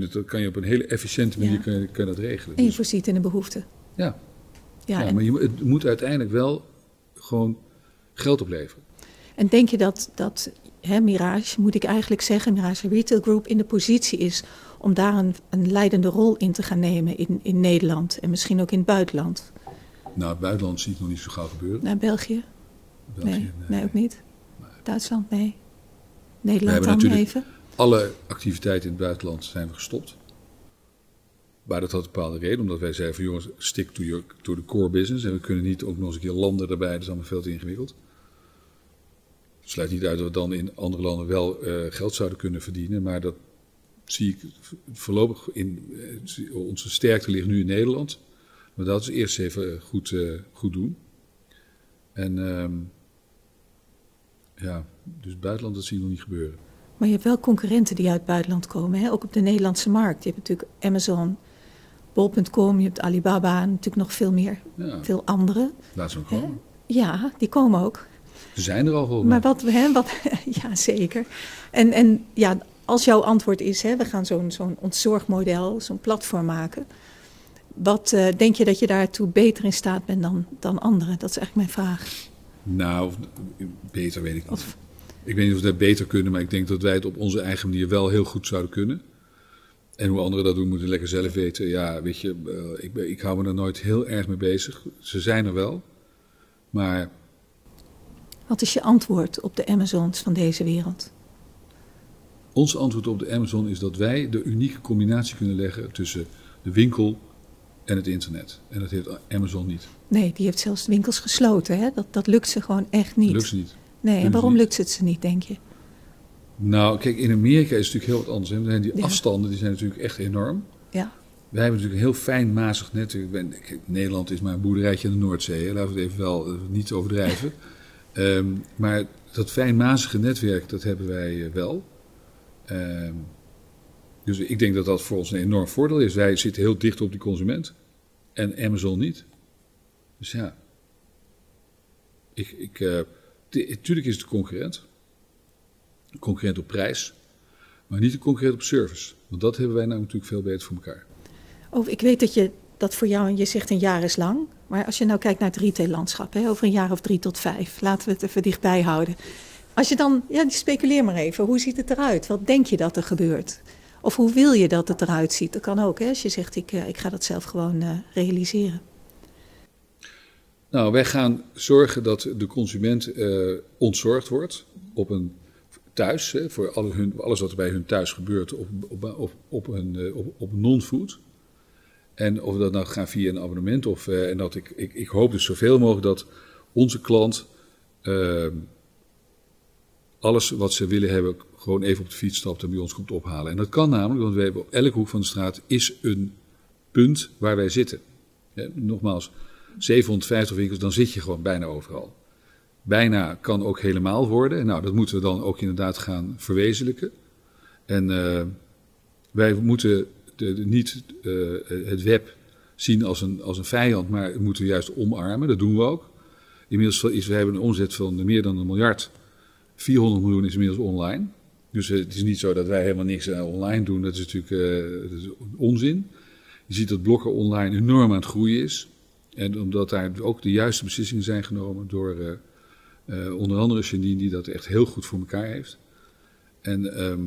dat kan je op een hele efficiënte manier ja. kan, kan dat regelen. En je dus- voorziet in de behoefte. Ja, ja, maar je, het moet uiteindelijk wel gewoon geld opleveren. En denk je dat, dat hè, Mirage, moet ik eigenlijk zeggen, Mirage Retail Group in de positie is om daar een, een leidende rol in te gaan nemen in, in Nederland en misschien ook in het buitenland? Nou, het buitenland zie ik nog niet zo gauw gebeuren. Naar België? België nee, nee. nee, ook niet. Duitsland? Nee. Nederland dan even? Alle activiteiten in het buitenland zijn we gestopt. Maar dat had een bepaalde reden, omdat wij zeiden van jongens, stick to, your, to the core business. En we kunnen niet ook nog eens een keer landen erbij, dat is allemaal veel te ingewikkeld. Het sluit niet uit dat we dan in andere landen wel uh, geld zouden kunnen verdienen, maar dat zie ik voorlopig in. Uh, onze sterkte ligt nu in Nederland. Maar dat is eerst even goed, uh, goed doen. En um, ja, dus buitenland, dat zie ik nog niet gebeuren. Maar je hebt wel concurrenten die uit het buitenland komen, hè? ook op de Nederlandse markt. Je hebt natuurlijk Amazon, Bol.com, je hebt Alibaba en natuurlijk nog veel meer, ja. veel andere. Laat ze ook komen. Ja, die komen ook. Ze zijn er al volgens Maar wat, hè, wat [LAUGHS] ja zeker. En, en ja, als jouw antwoord is, hè, we gaan zo'n zo'n ontzorgmodel, zo'n platform maken. Wat uh, denk je dat je daartoe beter in staat bent dan, dan anderen? Dat is eigenlijk mijn vraag. Nou, beter weet ik niet. Of, ik weet niet of we dat beter kunnen, maar ik denk dat wij het op onze eigen manier wel heel goed zouden kunnen. En hoe anderen dat doen, moeten lekker zelf weten. Ja, weet je, uh, ik, ik hou me er nooit heel erg mee bezig. Ze zijn er wel, maar... Wat is je antwoord op de Amazons van deze wereld? Ons antwoord op de Amazon is dat wij de unieke combinatie kunnen leggen tussen de winkel en het internet. En dat heeft Amazon niet. Nee, die heeft zelfs winkels gesloten. Hè? Dat, dat lukt ze gewoon echt niet. Dat lukt ze niet. Nee, en waarom lukt het ze niet, denk je? Nou, kijk, in Amerika is het natuurlijk heel wat anders. Hè? Die ja. afstanden die zijn natuurlijk echt enorm. Ja. Wij hebben natuurlijk een heel fijn mazig net. Nederland is maar een boerderijtje aan de Noordzee. Hè? Laten we het even wel uh, niet overdrijven. um, [LAUGHS] maar dat fijnmazige netwerk, dat hebben wij uh, wel. Um, dus ik denk dat dat voor ons een enorm voordeel is. Wij zitten heel dicht op die consument. En Amazon niet. Dus ja. Ik... ik uh, Natuurlijk is het concurrent. Concurrent op prijs. Maar niet een concurrent op service. Want dat hebben wij nou natuurlijk veel beter voor elkaar. Oh, ik weet dat je dat voor jou, je zegt een jaar is lang. Maar als je nou kijkt naar het retaillandschap, hè, over een jaar of drie tot vijf. Laten we het even dichtbij houden. Als je dan, ja, speculeer maar even. Hoe ziet het eruit? Wat denk je dat er gebeurt? Of hoe wil je dat het eruit ziet? Dat kan ook, hè, als je zegt ik, ik ga dat zelf gewoon uh, realiseren. Nou, wij gaan zorgen dat de consument uh, ontzorgd wordt op een thuis, hè, voor alle hun, alles wat er bij hun thuis gebeurt, op, op, op, op, uh, op, op non-food. En of dat nou gaan via een abonnement of, uh, en dat ik, ik, ik hoop dus zoveel mogelijk dat onze klant alles wat ze willen hebben, gewoon even op de fiets stapt en bij ons komt ophalen. En dat kan namelijk, want we hebben op elke hoek van de straat is een punt waar wij zitten. Nogmaals, 750 winkels, dan zit je gewoon bijna overal. Bijna kan ook helemaal worden. Nou, dat moeten we dan ook inderdaad gaan verwezenlijken. En uh, wij moeten de, niet uh, het web zien als een, als een vijand, maar moeten we juist omarmen. Dat doen we ook. Inmiddels is we hebben een omzet van meer dan een miljard. 400 miljoen is inmiddels online. Dus het is niet zo dat wij helemaal niks online doen. Dat is natuurlijk onzin. Je ziet dat Blokker online enorm aan het groeien is. En omdat daar ook de juiste beslissingen zijn genomen door uh, uh, onder andere Janine, die dat echt heel goed voor elkaar heeft. En ehm,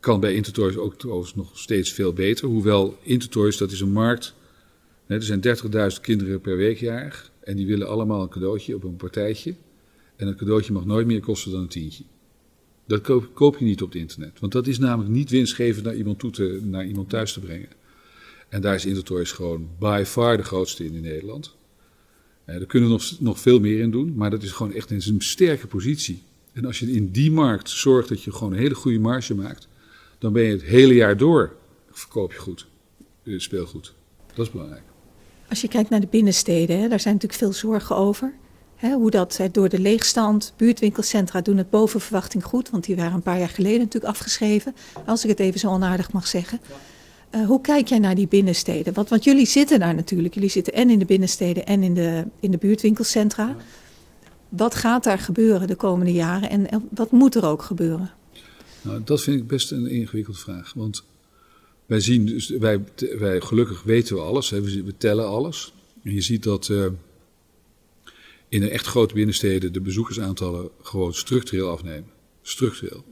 kan bij Intertoys ook trouwens nog steeds veel beter. Hoewel Intertoys, dat is een markt. Hè, er zijn 30.000 kinderen per week jarig. En die willen allemaal een cadeautje op een partijtje. En een cadeautje mag nooit meer kosten dan een tientje. Dat koop, koop je niet op het internet. Want dat is namelijk niet winstgevend naar iemand, toe te, naar iemand thuis te brengen. En daar is Intertoys gewoon by far de grootste in in Nederland. Eh, daar kunnen we nog, nog veel meer in doen, maar dat is gewoon echt een sterke positie. En als je in die markt zorgt dat je gewoon een hele goede marge maakt, dan ben je het hele jaar door verkoop je goed, eh, speelgoed. Dat is belangrijk. Als je kijkt naar de binnensteden, hè, daar zijn natuurlijk veel zorgen over. Hè, hoe dat eh, door de leegstand, buurtwinkelcentra doen het boven verwachting goed, want die waren een paar jaar geleden natuurlijk afgeschreven, als ik het even zo onaardig mag zeggen. Uh, hoe kijk jij naar die binnensteden? Want, want jullie zitten daar natuurlijk. Jullie zitten en in de binnensteden en in de, in de buurtwinkelcentra. Wat gaat daar gebeuren de komende jaren en wat moet er ook gebeuren? Nou, dat vind ik best een ingewikkelde vraag. Want wij zien dus, wij, wij gelukkig weten we alles, hè, we, tellen alles. En je ziet dat uh, in de echt grote binnensteden de bezoekersaantallen gewoon structureel afnemen. Structureel.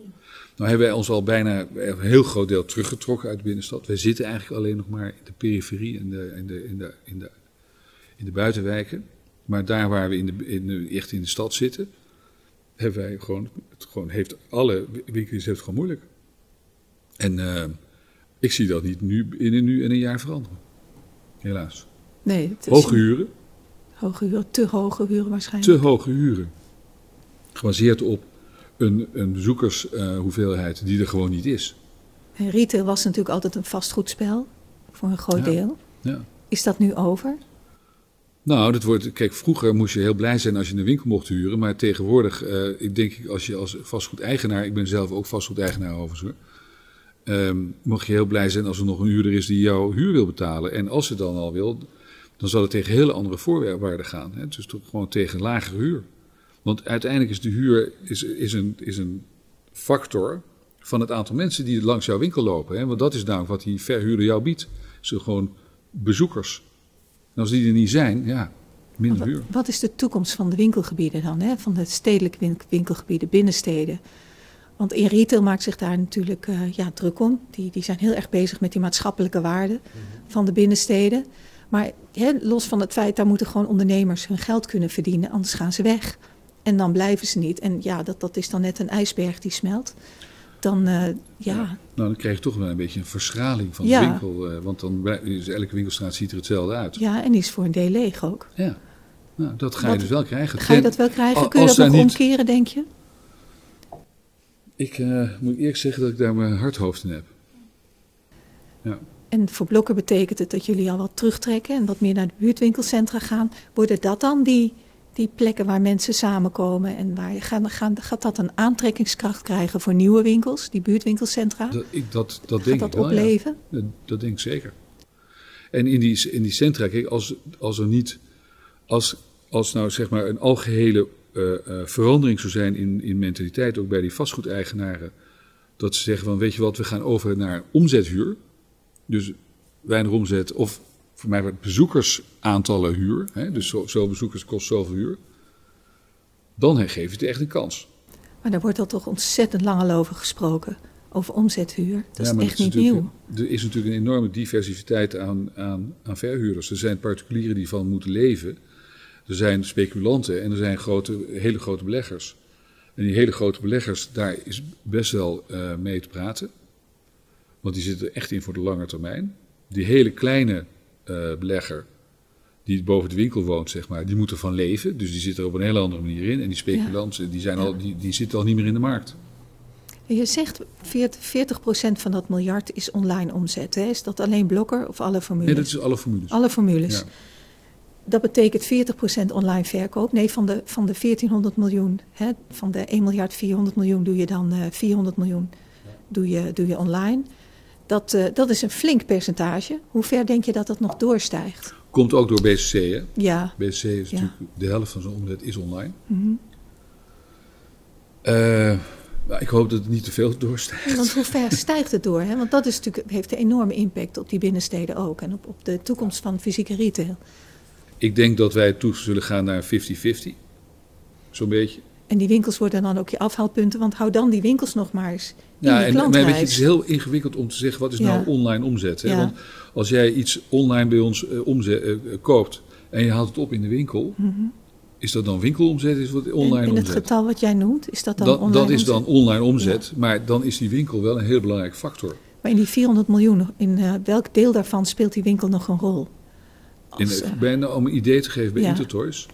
Nou hebben wij ons al bijna een heel groot deel teruggetrokken uit de binnenstad. Wij zitten eigenlijk alleen nog maar in de periferie en de, in, de, in, de, in, de, in de buitenwijken. Maar daar waar we in de, in de, echt in de stad zitten, hebben wij gewoon, het gewoon heeft alle winkels heeft gewoon moeilijk. En uh, ik zie dat niet nu in een, nu in een jaar veranderen. Helaas. Nee, het is hoge huren. Hoge huren, te hoge huren waarschijnlijk. Te hoge huren. Gebaseerd op een, een bezoekershoeveelheid die er gewoon niet is. En retail was natuurlijk altijd een vastgoedspel, voor een groot ja. deel. Ja. Is dat nu over? Nou, dat wordt, kijk, vroeger moest je heel blij zijn als je een winkel mocht huren. Maar tegenwoordig, uh, ik denk als je als vastgoedeigenaar, ik ben zelf ook vastgoedeigenaar overigens, um, mag je heel blij zijn als er nog een huurder is die jouw huur wil betalen. En als ze dan al wil, dan zal het tegen hele andere voorwaarden gaan. Hè? Dus toch gewoon tegen lagere huur. Want uiteindelijk is de huur is, is, een, is een factor van het aantal mensen die langs jouw winkel lopen. Hè? Want dat is namelijk wat die verhuurder jou biedt. Ze gewoon bezoekers. En als die er niet zijn, ja, minder wat, huur. Wat is de toekomst van de winkelgebieden dan? Hè? Van de stedelijke winkelgebieden, binnensteden? Want in retail maakt zich daar natuurlijk uh, ja, druk om. Die, die zijn heel erg bezig met die maatschappelijke waarden van de binnensteden. Maar hè, los van het feit, daar moeten gewoon ondernemers hun geld kunnen verdienen, anders gaan ze weg. En dan blijven ze niet. En ja, dat, dat is dan net een ijsberg die smelt. Dan, uh, ja. ja. Nou, dan krijg je toch wel een beetje een verschraling van ja. de winkel. Uh, want dan is elke winkelstraat ziet er hetzelfde uit. Ja, en die is voor een deel leeg ook. Ja, nou, dat ga je dus wel krijgen. Ga je dat wel krijgen? Kun je dat nog niet... omkeren, denk je? Ik uh, moet eerlijk zeggen dat ik daar mijn hardhoofd in heb. Ja. En voor blokken betekent het dat jullie al wat terugtrekken en wat meer naar de buurtwinkelcentra gaan. Worden dat dan die die plekken waar mensen samenkomen en waar gaan, gaan, gaat dat een aantrekkingskracht krijgen voor nieuwe winkels, die buurtwinkelcentra? Dat, ik, dat, dat gaat denk dat ik wel, opleven? Ja. Dat, dat, denk ik zeker. En in die, in die centra, kijk, als, als er niet, als, als nou zeg maar een algehele uh, uh, verandering zou zijn in, in mentaliteit, ook bij die vastgoedeigenaren, dat ze zeggen van, weet je wat, we gaan over naar omzethuur, dus weinig omzet of voor mij bezoekersaantallen huur. Hè, dus zo, zo bezoekers kost zoveel huur. Dan geef je het echt een kans. Maar daar wordt al toch ontzettend lang al over gesproken. Over omzethuur. Dat ja, is echt niet nieuw. Er is natuurlijk een enorme diversiteit aan, aan, aan verhuurders. Er zijn particulieren die van moeten leven. Er zijn speculanten en er zijn grote, hele grote beleggers. En die hele grote beleggers, daar is best wel uh, mee te praten. Want die zitten echt in voor de lange termijn. Die hele kleine uh, belegger die boven de winkel woont, zeg maar, die moet ervan leven. Dus die zit er op een hele andere manier in. En die speculanten, die, zijn al, die, die zitten al niet meer in de markt. Je zegt 40%, 40 van dat miljard is online omzet. Hè? Is dat alleen blokker of alle formules? Nee, dat is alle formules. Alle formules. Ja. Dat betekent 40% online verkoop. Nee, van de, van de 1400 miljoen, hè, van de 1 miljard 400 miljoen doe je dan uh, 400 miljoen doe je, doe je online. Dat, uh, dat is een flink percentage. Hoe ver denk je dat dat nog doorstijgt? Komt ook door BCC, hè? Ja. BCC is ja. natuurlijk de helft van zijn omzet is online. Mm -hmm. uh, ik hoop dat het niet te veel doorstijgt. Want hoe ver stijgt het door? Hè? Want dat is natuurlijk, heeft een enorme impact op die binnensteden ook. En op, op de toekomst van fysieke retail. Ik denk dat wij toe zullen gaan naar 50-50. Zo'n beetje. En die winkels worden dan ook je afhaalpunten, want hou dan die winkels nog maar eens in Ja, en maar weet klantreis. je, het is heel ingewikkeld om te zeggen wat is Ja. nou online omzet. Hè? Ja. Want als jij iets online bij ons eh, omzet, eh, eh, koopt en je haalt het op in de winkel, is dat dan winkelomzet? Is dat online en, en het omzet? getal wat jij noemt, is dat dan dat, online dat is omzet? dan online omzet, maar dan is die winkel wel een heel belangrijk factor. Maar in die 400 miljoen, in welk deel daarvan speelt die winkel nog een rol? In, Als, om een idee te geven bij. Intertoys,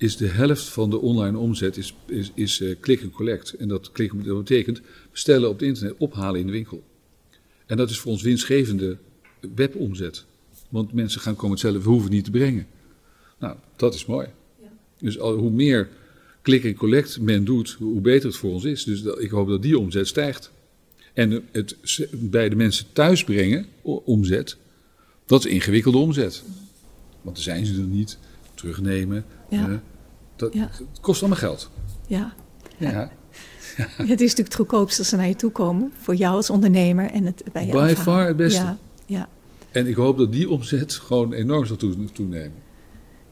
is de helft van de online omzet is, is, is eh, click and collect. En dat, click, dat betekent bestellen op het internet, ophalen in de winkel. En dat is voor ons winstgevende webomzet. Want mensen gaan komen zelf, we hoeven het niet te brengen. Nou, dat is mooi. Dus al, hoe meer click and collect men doet, hoe beter het voor ons is. Dus dat, ik hoop dat die omzet stijgt. En het bij de mensen thuis brengen, omzet, dat is ingewikkelde omzet. Want dan zijn ze er niet, terugnemen. Ja. Dat, Ja. Het kost allemaal geld. ja. Ja. Het is natuurlijk het goedkoopste als ze naar je toe komen. Voor jou als ondernemer en het bij By afhalen. far het beste. Ja, ja. En ik hoop dat die omzet gewoon enorm zal toe- toenemen.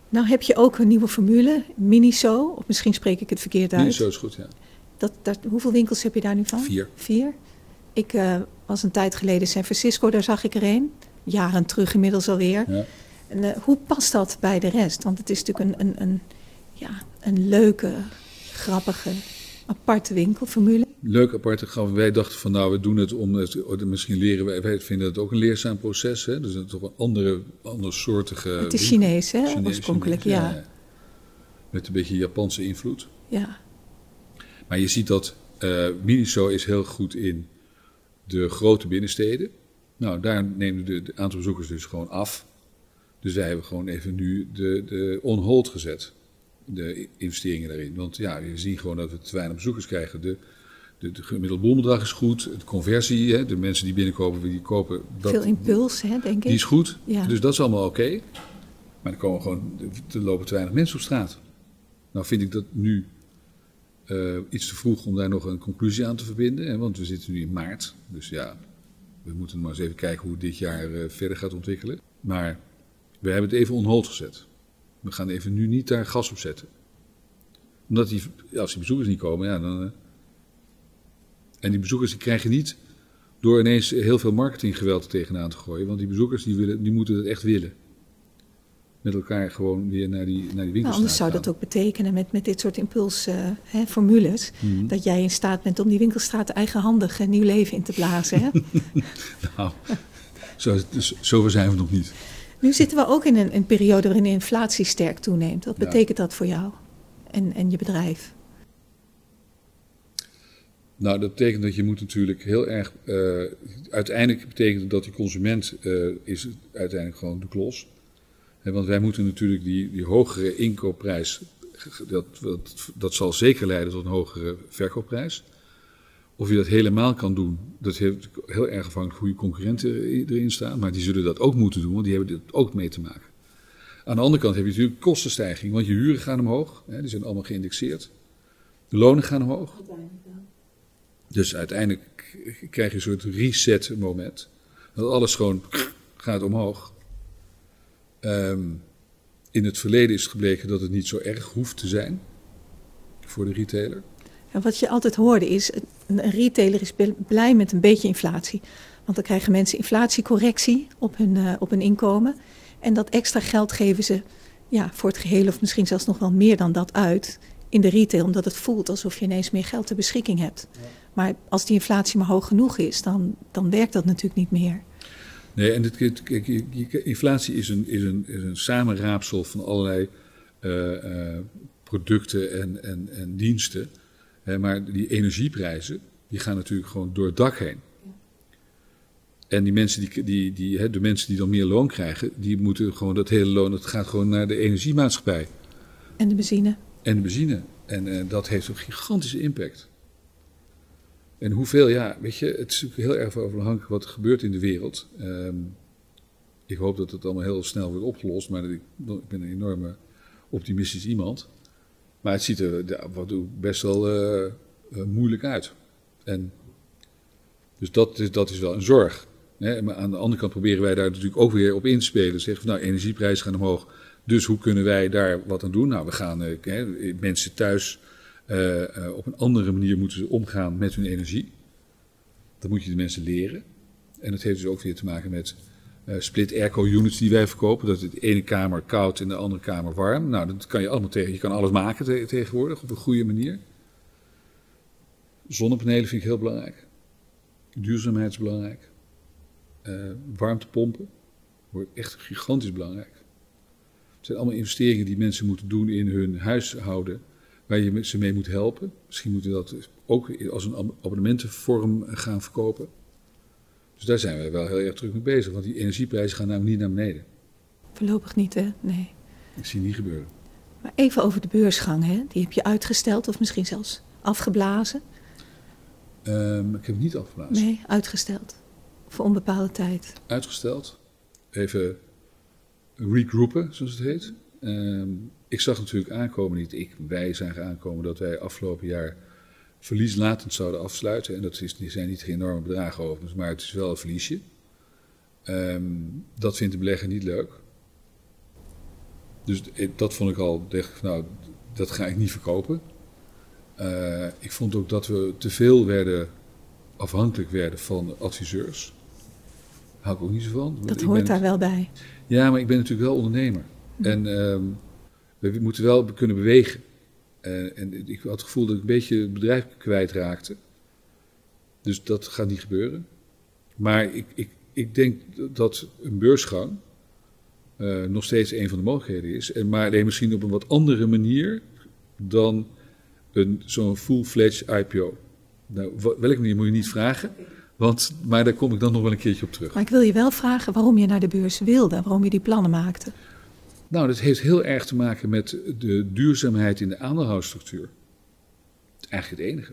Nou heb je ook een nieuwe formule, Miniso. Of misschien spreek ik het verkeerd uit. Zo is goed, ja. Dat, dat, hoeveel winkels heb je daar nu van? Vier. Vier. Ik eh, was een tijd geleden in San Francisco, daar zag ik er een. Jaren terug inmiddels alweer. ja. En, eh, hoe past dat bij de rest? Want het is natuurlijk een, een, een, ja, een leuke, grappige, aparte winkelformule. Leuk apart. gaan. Wij dachten van nou, we doen het om het, misschien leren wij, wij vinden het ook een leerzaam proces. Hè? Dus het is toch een andere, andersoortige. het is winkel. Chinees, hè? Chinees, oorspronkelijk, Chinees, ja. Met een beetje Japanse invloed. ja. Maar je ziet dat eh Miniso is heel goed in de grote binnensteden. Nou, daar de, de aantal bezoekers dus gewoon af. Dus wij hebben gewoon even nu de, de on hold gezet. De investeringen daarin. Want ja, we zien gewoon dat we te weinig bezoekers krijgen. De, de, de gemiddelde boelbedrag is goed. De conversie, hè, de mensen die binnenkomen, die kopen. Dat, Veel impuls, hè, denk Die ik. is goed. Ja. Dus dat is allemaal oké. Maar er komen gewoon, er lopen te weinig mensen op straat. Nou vind ik dat nu eh, iets te vroeg om daar nog een conclusie aan te verbinden. Hè, want we zitten nu in maart. Dus ja, we moeten maar eens even kijken hoe dit jaar eh, verder gaat ontwikkelen. Maar we hebben het even on hold gezet. We gaan even nu niet daar gas op zetten. Omdat die, als die bezoekers niet komen, ja, dan... eh, en die bezoekers die krijgen niet door ineens heel veel marketinggeweld tegenaan te gooien. Want die bezoekers die willen, die moeten het echt willen. Met elkaar gewoon weer naar die, naar die Nou, winkels anders zou dat ook betekenen met, met dit soort impulsformules... Mhm. dat jij in staat bent om die winkelstraat eigenhandig een nieuw leven in te blazen. Hè? [LAUGHS] Nou, zo, zover zijn we nog niet. Nu zitten we ook in een, een periode waarin de inflatie sterk toeneemt. Wat Ja. betekent dat voor jou en, en je bedrijf? Nou, dat betekent dat je moet natuurlijk heel erg... eh, uiteindelijk betekent het dat die consument eh, is uiteindelijk gewoon de klos. Want wij moeten natuurlijk die, die hogere inkoopprijs... Dat, dat, dat zal zeker leiden tot een hogere verkoopprijs. Of je dat helemaal kan doen, dat heeft heel erg afhankelijk hoe je concurrenten erin staan. Maar die zullen dat ook moeten doen, want die hebben dit ook mee te maken. Aan de andere kant heb je natuurlijk kostenstijging, want je huren gaan omhoog. Hè, die zijn allemaal geïndexeerd. De lonen gaan omhoog. Dus uiteindelijk krijg je een soort reset moment. Dat alles gewoon gaat omhoog. Ehm, in het verleden is het gebleken dat het niet zo erg hoeft te zijn voor de retailer. En wat je altijd hoorde is, een retailer is blij met een beetje inflatie. Want dan krijgen mensen inflatiecorrectie op hun, eh, op hun inkomen. En dat extra geld geven ze ja, voor het geheel of misschien zelfs nog wel meer dan dat uit in de retail. Omdat het voelt alsof je ineens meer geld ter beschikking hebt. Maar als die inflatie maar hoog genoeg is, dan, dan werkt dat natuurlijk niet meer. Nee, en dit, kijk, inflatie is een, is, een, is een samenraapsel van allerlei eh, eh, producten en, en, en diensten. Maar die energieprijzen, die gaan natuurlijk gewoon door het dak heen. En die mensen die, die, die, hè, de mensen die dan meer loon krijgen, die moeten gewoon dat hele loon, dat gaat gewoon naar de energiemaatschappij En de benzine. en de benzine. En eh, dat heeft een gigantische impact. En hoeveel, ja, weet je, het is natuurlijk heel erg afhankelijk wat er gebeurt in de wereld. Ehm, ik hoop dat het allemaal heel snel wordt opgelost, maar ik, ik ben een enorme optimistisch iemand. Maar het ziet er wat best wel eh, eh, moeilijk uit. En, dus dat is, dat is wel een zorg. Hè? Maar aan de andere kant proberen wij daar natuurlijk ook weer op in te spelen. Zeggen van, nou, energieprijzen gaan omhoog. Dus hoe kunnen wij daar wat aan doen? Nou, we gaan eh, mensen thuis op een andere manier moeten omgaan met hun energie. Dat moet je de mensen leren. En dat heeft dus ook weer te maken met split airco units die wij verkopen. Dat is de ene kamer koud en de andere kamer warm. Nou, dat kan je allemaal tegen. Je kan alles maken te- tegenwoordig op een goede manier. Zonnepanelen vind ik heel belangrijk. Duurzaamheid is belangrijk. Eh, warmtepompen wordt echt gigantisch belangrijk. Het zijn allemaal investeringen die mensen moeten doen in hun huishouden, waar je ze mee moet helpen. Misschien moeten we dat ook als een ab- abonnementenvorm gaan verkopen. Dus daar zijn we wel heel erg druk mee bezig, want die energieprijzen gaan namelijk niet naar beneden. Voorlopig niet, hè? Nee. Ik zie het niet gebeuren. Maar even over de beursgang, hè? Die heb je uitgesteld of misschien zelfs afgeblazen? Ehm, ik heb het niet afgeblazen. Nee, uitgesteld. Voor onbepaalde tijd. Uitgesteld. Even regroupen, zoals het heet. Ehm, ik zag natuurlijk aankomen, niet ik, wij zagen aankomen dat wij afgelopen jaar verlieslatend zouden afsluiten. En dat is, zijn niet enorme bedragen overigens, maar het is wel een verliesje. Ehm, dat vindt de belegger niet leuk. Dus dat vond ik al, dacht ik, nou, dat ga ik niet verkopen. Eh, ik vond ook dat we te veel werden, afhankelijk werden van adviseurs. Daar hou ik ook niet zo van. Dat hoort daar wel bij. ja, maar ik ben natuurlijk wel ondernemer. En ehm, we moeten wel kunnen bewegen. Eh, en ik had het gevoel dat ik een beetje het bedrijf kwijtraakte. Dus dat gaat niet gebeuren. Maar ik, ik, ik denk dat een beursgang eh, nog steeds een van de mogelijkheden is. En maar alleen misschien op een wat andere manier dan zo'n full-fledged IPO. Nou, welke manier moet je niet vragen. Want, maar daar kom ik dan nog wel een keertje op terug. Maar ik wil je wel vragen waarom je naar de beurs wilde, waarom je die plannen maakte. Nou, dat heeft heel erg te maken met de duurzaamheid in de aandeelhoudsstructuur. Eigenlijk het enige.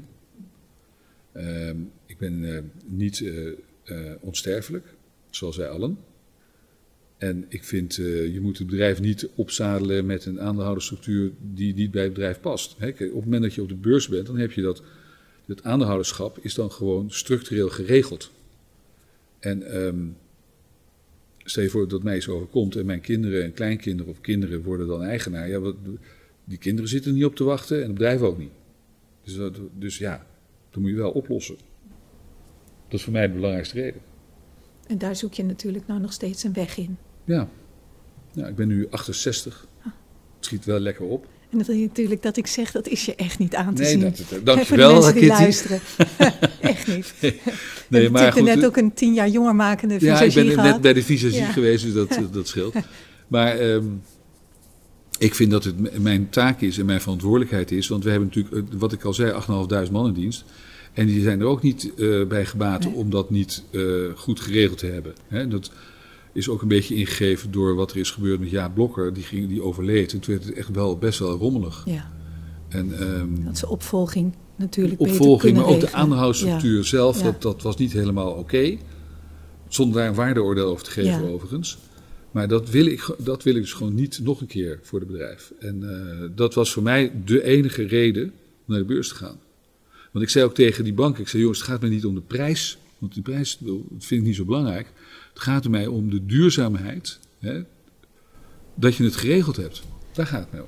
Ehm, ik ben eh, niet eh, eh, onsterfelijk, zoals wij allen. En ik vind, je moet het bedrijf niet opzadelen met een aandeelhoudersstructuur die niet bij het bedrijf past. Kijk, op het moment dat je op de beurs bent, dan heb je dat, het aandeelhouderschap is dan gewoon structureel geregeld. En ehm, Stel je voor dat mij iets overkomt en mijn kinderen en kleinkinderen of kinderen worden dan eigenaar. Ja, wat, die kinderen zitten niet op te wachten en het bedrijf ook niet. Dus, dat- dus ja, dat moet je wel oplossen. Dat is voor mij de belangrijkste reden. En daar zoek je natuurlijk nou nog steeds een weg in. Ja, ja ik ben nu 68. Het schiet wel lekker op. En je natuurlijk dat ik zeg, dat is je echt niet aan te Nee, zien. dat- dat- dankjewel, Voor de mensen die Kitty. luisteren. [LAUGHS] echt niet. Nee, [LAUGHS] Nee, maar goed. net ook een tien jaar jonger makende Ja, visagie ik ben gehad. net bij de visagie Ja. geweest, dus dat, dat scheelt. [LAUGHS] Maar ehm, ik vind dat het mijn taak is en mijn verantwoordelijkheid is. Want we hebben natuurlijk, eh, wat ik al zei, 8.500 man in dienst. En die zijn er ook niet eh, bij gebaat Nee. om dat niet eh, goed geregeld te hebben. Hè, dat is ook een beetje ingegeven door wat er is gebeurd met Jaap Blokker. Die, ging, die overleed. En toen werd het echt wel best wel rommelig. Ja, En, ehm, dat ze opvolging natuurlijk beter opvolging, maar ook de regelen. aandeelhoudsstructuur zelf, Ja. dat, dat was niet helemaal oké. Zonder daar een waardeoordeel over te geven, Ja. overigens. Maar dat wil, ik, dat wil ik dus gewoon niet nog een keer voor het bedrijf. En eh, dat was voor mij de enige reden om naar de beurs te gaan. Want ik zei ook tegen die bank, ik zei jongens, het gaat mij niet om de prijs. Want die prijs dat vind ik niet zo belangrijk. Het gaat er mij om de duurzaamheid. Hè, dat je het geregeld hebt. Daar gaat het mij om.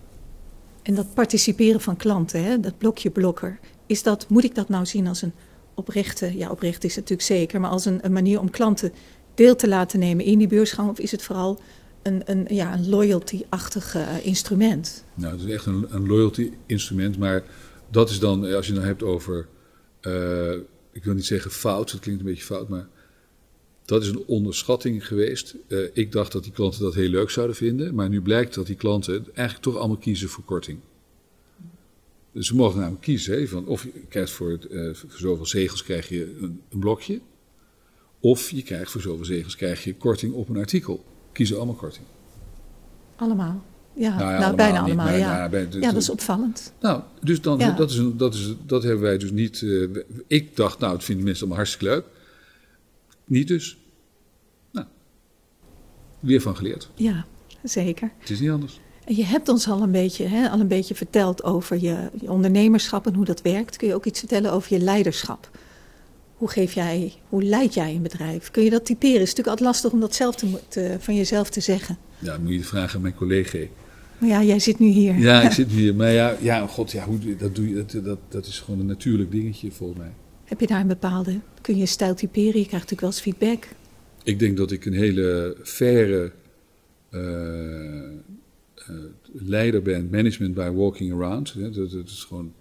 En dat participeren van klanten, hè, dat blokje blokker, is dat, moet ik dat nou zien als een oprechte, ja oprecht is het natuurlijk zeker, maar als een, een manier om klanten deel te laten nemen in die beursgang? Of is het vooral een, een, ja, een loyalty-achtig eh, instrument? Nou, het is echt een, een loyalty instrument, maar dat is dan, eh, als je het nou hebt over, eh, ik wil niet zeggen fout, dat klinkt een beetje fout, maar dat is een onderschatting geweest. Eh, ik dacht dat die klanten dat heel leuk zouden vinden, maar nu blijkt dat die klanten eigenlijk toch allemaal kiezen voor korting. Dus ze mogen namelijk kiezen, hè, van of je krijgt voor, het, eh, voor zoveel zegels krijg je een, een blokje, of je krijgt voor zoveel zegels krijg je korting op een artikel. Kiezen allemaal korting. Allemaal? Ja, Nou ja, nou, allemaal bijna niet, allemaal, ja. ja, bij de- ja, dat is opvallend. Nou, dus dan, Ja. dat, is een, dat, is, dat hebben wij dus niet. eh, ik dacht, nou, het vinden mensen allemaal hartstikke leuk. Niet dus. Nou, weer van geleerd. Ja, zeker. Het is niet anders. En je hebt ons al een beetje, hè, al een beetje verteld over je, je ondernemerschap en hoe dat werkt. Kun je ook iets vertellen over je leiderschap? Hoe, geef jij, hoe leid jij een bedrijf? Kun je dat typeren? Het is natuurlijk altijd lastig om dat zelf te, van jezelf te zeggen. Ja, dan moet je vragen aan mijn collega. Maar ja, jij zit nu hier. Ja, ik [LAUGHS] zit hier. Maar ja, ja god, ja, hoe, dat, doe je, dat, dat, dat is gewoon een natuurlijk dingetje volgens mij. Heb je daar een bepaalde, kun je stijl typeren? Je krijgt natuurlijk wel eens feedback. Ik denk dat ik een hele faire uh, uh, leider ben, management by walking around. Dat, is gewoon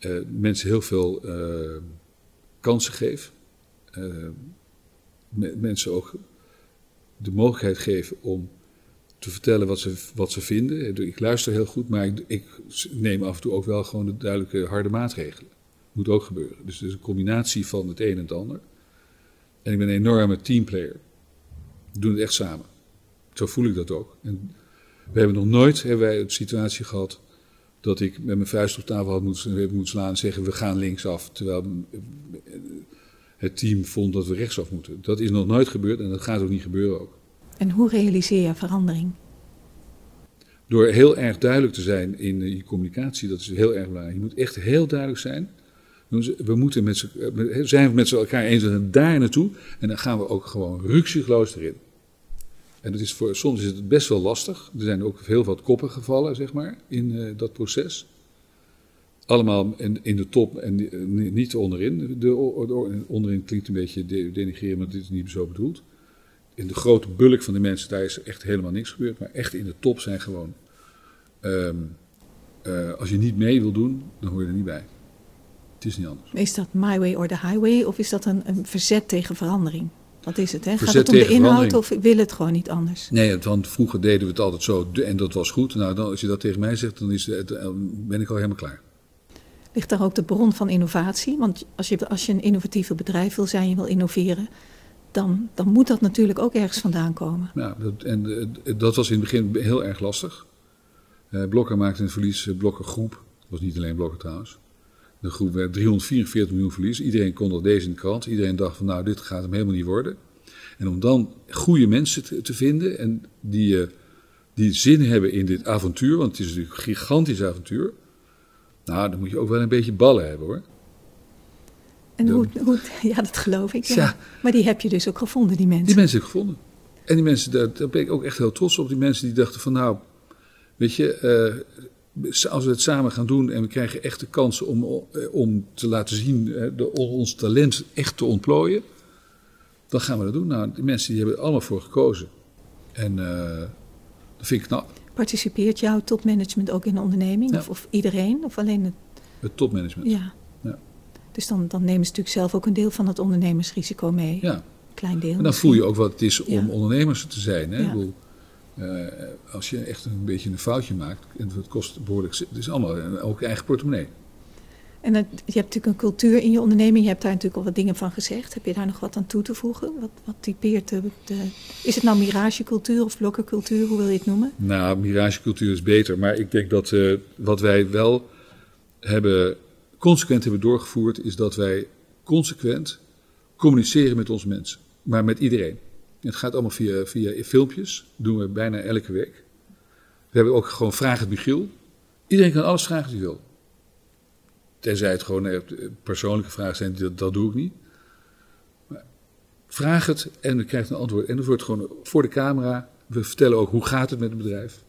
uh, mensen heel veel kansen geef. mensen ook de mogelijkheid geven om te vertellen wat ze, wat ze vinden. Ik luister heel goed, maar ik, ik neem af en toe ook wel gewoon de duidelijke harde maatregelen. Moet ook gebeuren. Dus het is een combinatie van het een en het ander. En ik ben een enorme teamplayer. We doen het echt samen. Zo voel ik dat ook. En we hebben nog nooit hebben wij een situatie gehad dat ik met mijn vuist op tafel had moeten, moeten slaan en zeggen we gaan linksaf. Terwijl het team vond dat we rechtsaf moeten. Dat is nog nooit gebeurd en dat gaat ook niet gebeuren ook. En hoe realiseer je verandering? Door heel erg duidelijk te zijn in je communicatie, dat is heel erg belangrijk. Je moet echt heel duidelijk zijn. We moeten met z'n, zijn met elkaar eens en daar naartoe. En dan gaan we ook gewoon ruksigloos erin. En is voor, soms is het best wel lastig. Er zijn ook heel wat koppen gevallen, zeg maar, in uh, dat proces. Allemaal in, in de top en niet onderin. De, de, onderin klinkt een beetje denigrerend, maar dit is niet zo bedoeld in de grote bulk van de mensen, daar is echt helemaal niks gebeurd. Maar echt in de top zijn gewoon. Uh, als je niet mee wil doen, dan hoor je er niet bij. Is niet anders. Is dat my way or the highway? Of is dat een, een verzet tegen verandering? Wat is het? Hè? Gaat het om de inhoud of wil het gewoon niet anders? Nee, want vroeger deden we het altijd zo en dat was goed. Nou, dan, als je dat tegen mij zegt, dan is het, ben ik al helemaal klaar. Ligt daar ook de bron van innovatie? Want als je, als je een innovatieve bedrijf wil zijn, je wil innoveren, dan, dan moet dat natuurlijk ook ergens vandaan komen. Ja, dat, en uh, dat was in het begin heel erg lastig. Uh, Blokker maakte een verlies, Blokker groep, dat was niet alleen Blokker trouwens. De groep werd 344 miljoen verlies. Iedereen kon dat deze in de krant. Iedereen dacht van nou, dit gaat hem helemaal niet worden. En om dan goede mensen te, te vinden en die, die zin hebben in dit avontuur, want het is natuurlijk een gigantisch avontuur. Nou, dan moet je ook wel een beetje ballen hebben hoor. En hoe, hoe, ja, dat geloof ik. Ja. Maar die heb je dus ook gevonden, die mensen. Die mensen heb ik gevonden. En die mensen, daar, daar ben ik ook echt heel trots op. Die mensen die dachten van nou, weet je, uh, als we het samen gaan doen en we krijgen echt de kans om, uh, om te laten zien, uh, de, ons talent echt te ontplooien, dan gaan we dat doen. Nou, die mensen die hebben er allemaal voor gekozen. En dat vind ik knap. Participeert jouw topmanagement ook in de onderneming? Ja. Of, of, iedereen? Of alleen het... Het topmanagement. Ja. Dus dan, dan nemen ze natuurlijk zelf ook een deel van het ondernemersrisico mee. Ja. Klein deel. En dan voel je ook wat het is om ondernemers te zijn. Hè? Ja. Ik bedoel, uh, als je echt een beetje een foutje maakt, en het kost behoorlijk, het is allemaal ook eigen portemonnee. En het, je hebt natuurlijk een cultuur in je onderneming, je hebt daar natuurlijk al wat dingen van gezegd. Heb je daar nog wat aan toe te voegen? Wat, wat typeert de, de, Is het nou miragecultuur of blokkercultuur, hoe wil je het noemen? Nou, miragecultuur is beter, maar ik denk dat uh, wat wij wel hebben consequent hebben doorgevoerd, is dat wij consequent communiceren met onze mensen. Maar met iedereen. Het gaat allemaal via, via filmpjes. Dat doen we bijna elke week. We hebben ook gewoon Vraag het Michiel. Iedereen kan alles vragen hij wil. Tenzij het gewoon eh, persoonlijke vragen zijn, dat, dat doe ik niet. Maar vraag het en we krijgen een antwoord. En dat wordt gewoon voor de camera. We vertellen ook hoe gaat het met het bedrijf.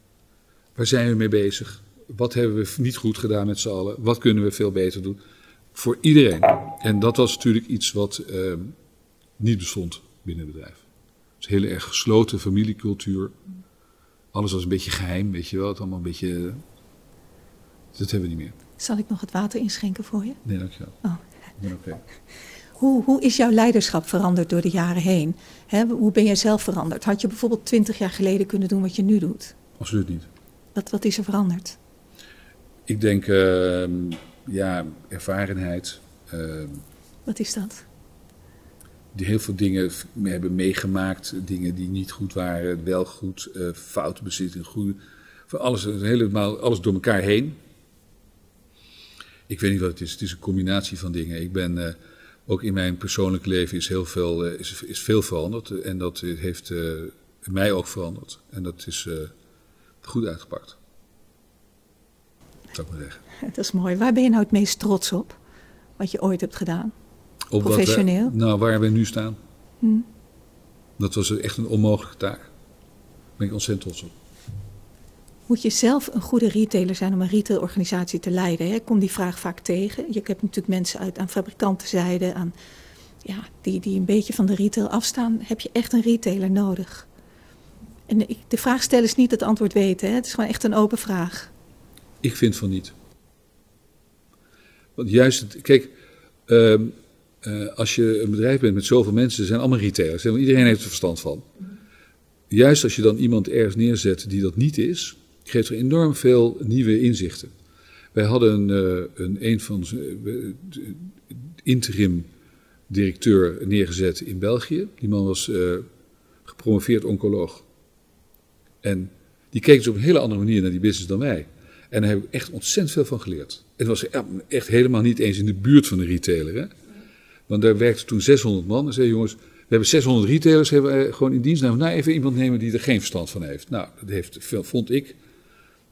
Waar zijn we mee bezig? wat hebben we niet goed gedaan met z'n allen? Wat kunnen we veel beter doen? Voor iedereen. En dat was natuurlijk iets wat uh, niet bestond binnen het bedrijf. Het is een hele erg gesloten familiecultuur. Alles was een beetje geheim, weet je wel. Het allemaal een beetje. Dat hebben we niet meer. Zal ik nog het water inschenken voor je? Nee, dankjewel. Oh. Ben oké. [LAUGHS] Hoe, hoe is jouw leiderschap veranderd door de jaren heen? hoe ben jij zelf veranderd? Had je bijvoorbeeld twintig jaar geleden kunnen doen wat je nu doet? Absoluut niet. Wat, wat is er veranderd? Ik denk, uh, ja, ervarenheid. Uh, Wat is dat? Die heel veel dingen hebben meegemaakt. Dingen die niet goed waren, wel goed. Uh, fouten bezitten, goede. Van alles, helemaal, alles door elkaar heen. Ik weet niet wat het is. Het is een combinatie van dingen. Ik ben, uh, ook in mijn persoonlijk leven is heel veel, uh, is, is veel veranderd. En dat heeft mij ook veranderd. En dat is goed uitgepakt zou ik zeggen. [LAUGHS] Dat is mooi. Waar ben je nou het meest trots op? Wat je ooit hebt gedaan? Op Professioneel? We, nou, waar we nu staan. Hm. Dat was echt een onmogelijke taak. Daar ben ik ontzettend trots op. Moet je zelf een goede retailer zijn om een retailorganisatie te leiden? Hè? Ik kom die vraag vaak tegen. Je hebt natuurlijk mensen uit aan fabrikantenzijde, aan, ja, die, die een beetje van de retail afstaan. Heb je echt een retailer nodig? En de vraag stellen is niet het antwoord weten. Hè? Het is gewoon echt een open vraag. Ik vind van niet. Want juist, het, kijk, uh, uh, als je een bedrijf bent met zoveel mensen, zijn allemaal retailers. Iedereen heeft er verstand van. Juist als je dan iemand ergens neerzet die dat niet is, geeft er enorm veel nieuwe inzichten. Wij hadden een, uh, een, van uh, interim directeur neergezet in België. Die man was gepromoveerd oncoloog. En die keek dus op een hele andere manier naar die business dan wij. En daar heb ik echt ontzettend veel van geleerd. Het was echt helemaal niet eens in de buurt van de retailer. Hè? Want daar werkte toen 600 man. En zei jongens, we hebben 600 retailers hebben gewoon in dienst. Nou, even iemand nemen die er geen verstand van heeft. Nou, dat heeft, vond ik,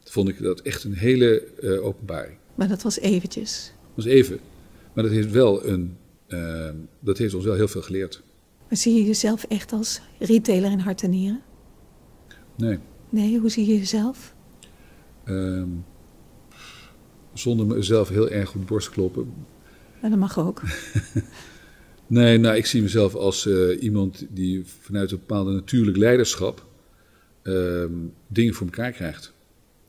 vond ik dat echt een hele uh, openbaring. Maar dat was eventjes. Dat was even. Maar dat heeft, wel een, uh, dat heeft ons wel heel veel geleerd. Maar zie je jezelf echt als retailer in hart en nieren? Nee. Nee, hoe zie je jezelf? Um, zonder mezelf heel erg op de borst te kloppen. Ja, dat mag ook. [LAUGHS] nee, nou, ik zie mezelf als uh, iemand die vanuit een bepaalde natuurlijk leiderschap uh, dingen voor elkaar krijgt.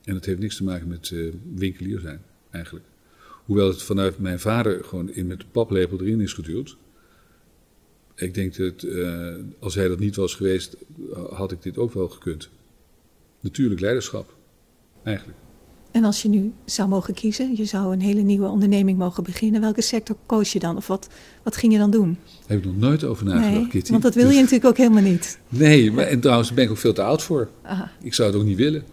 En dat heeft niks te maken met uh, winkelier zijn, eigenlijk. Hoewel het vanuit mijn vader gewoon in, met de paplepel erin is geduwd. Ik denk dat uh, als hij dat niet was geweest, had ik dit ook wel gekund. Natuurlijk leiderschap, eigenlijk. En als je nu zou mogen kiezen, je zou een hele nieuwe onderneming mogen beginnen, welke sector koos je dan? Of wat, wat ging je dan doen? Daar heb ik nog nooit over nagedacht, nee, Kitty. Want dat wil je dus, natuurlijk ook helemaal niet. Nee, maar, en trouwens ben ik ook veel te oud voor. Aha. Ik zou het ook niet willen.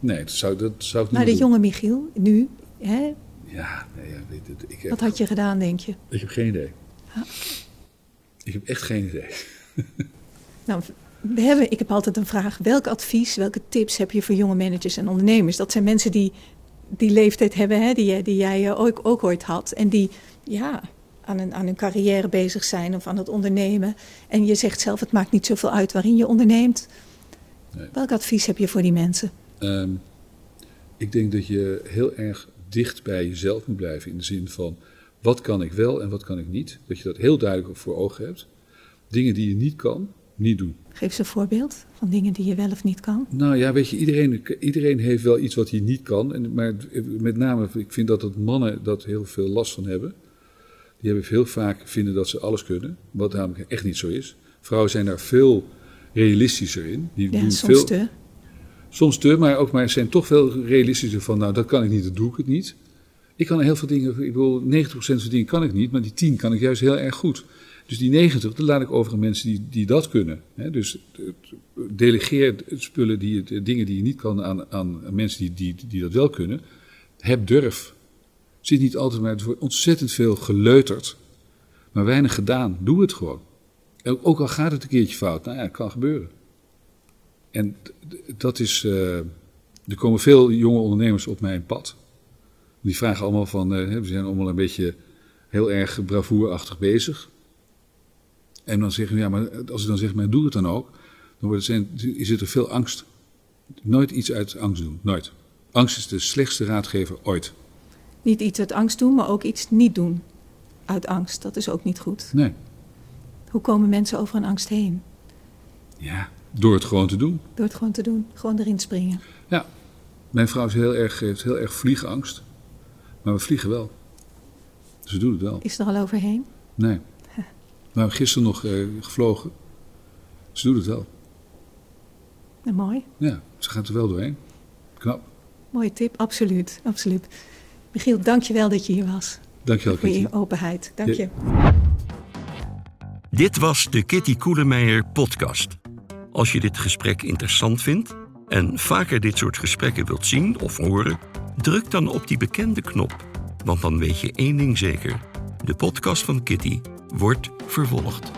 Nee, dat zou, dat zou ik niet Maar de doen. jonge Michiel, nu, hè? Ja, nee, ja weet het, ik heb, Wat had je gedaan, denk je? Ik heb geen idee. Ja. Ik heb echt geen idee. [LAUGHS] nou, we hebben, ik heb altijd een vraag: welk advies, welke tips heb je voor jonge managers en ondernemers? Dat zijn mensen die die leeftijd hebben, hè, die, die jij ook, ook ooit had. En die ja, aan, een, aan hun carrière bezig zijn of aan het ondernemen. En je zegt zelf: het maakt niet zoveel uit waarin je onderneemt. Nee. Welk advies heb je voor die mensen? Um, ik denk dat je heel erg dicht bij jezelf moet blijven. In de zin van: wat kan ik wel en wat kan ik niet? Dat je dat heel duidelijk voor ogen hebt. Dingen die je niet kan, niet doen. Geef eens een voorbeeld van dingen die je wel of niet kan. Nou ja, weet je, iedereen, iedereen heeft wel iets wat hij niet kan. En, maar met name, ik vind dat het mannen dat heel veel last van hebben. Die hebben heel vaak vinden dat ze alles kunnen, wat namelijk echt niet zo is. Vrouwen zijn daar veel realistischer in. Die ja, doen soms veel, te. Soms te, maar ook maar zijn toch veel realistischer van, nou dat kan ik niet, dat doe ik het niet. Ik kan heel veel dingen, ik bedoel, 90% van dingen kan ik niet, maar die 10 kan ik juist heel erg goed. Dus die 90, dat laat ik over aan mensen die, die dat kunnen. Hè? Dus delegeer spullen, die, dingen die je niet kan aan, aan mensen die, die, die dat wel kunnen. Heb durf. Zit niet altijd maar, het wordt ontzettend veel geleuterd, maar weinig gedaan. Doe het gewoon. Ook al gaat het een keertje fout, nou ja, het kan gebeuren. En dat is, uh, er komen veel jonge ondernemers op mijn pad. Die vragen allemaal van, uh, we zijn allemaal een beetje heel erg bravoerachtig bezig. En dan zeggen we, ja, maar als ik dan zeg, maar doe het dan ook, dan wordt het, is er veel angst. Nooit iets uit angst doen, nooit. Angst is de slechtste raadgever ooit. Niet iets uit angst doen, maar ook iets niet doen uit angst. Dat is ook niet goed. Nee. Hoe komen mensen over een angst heen? Ja, door het gewoon te doen. Door het gewoon te doen, gewoon erin springen. Ja, mijn vrouw is heel erg, heeft heel erg vliegangst, maar we vliegen wel. Ze doet het wel. Is er al overheen? Nee. We hebben gisteren nog uh, gevlogen. Ze doet het wel. Nou, mooi. Ja, ze gaat er wel doorheen. Knap. Mooie tip, absoluut. absoluut. Michiel, dank je wel dat je hier was. Dank je wel, Voor je openheid. Dank je. Dit was de Kitty Koelemeijer podcast. Als je dit gesprek interessant vindt en vaker dit soort gesprekken wilt zien of horen, druk dan op die bekende knop. Want dan weet je één ding zeker: de podcast van Kitty wordt vervolgd.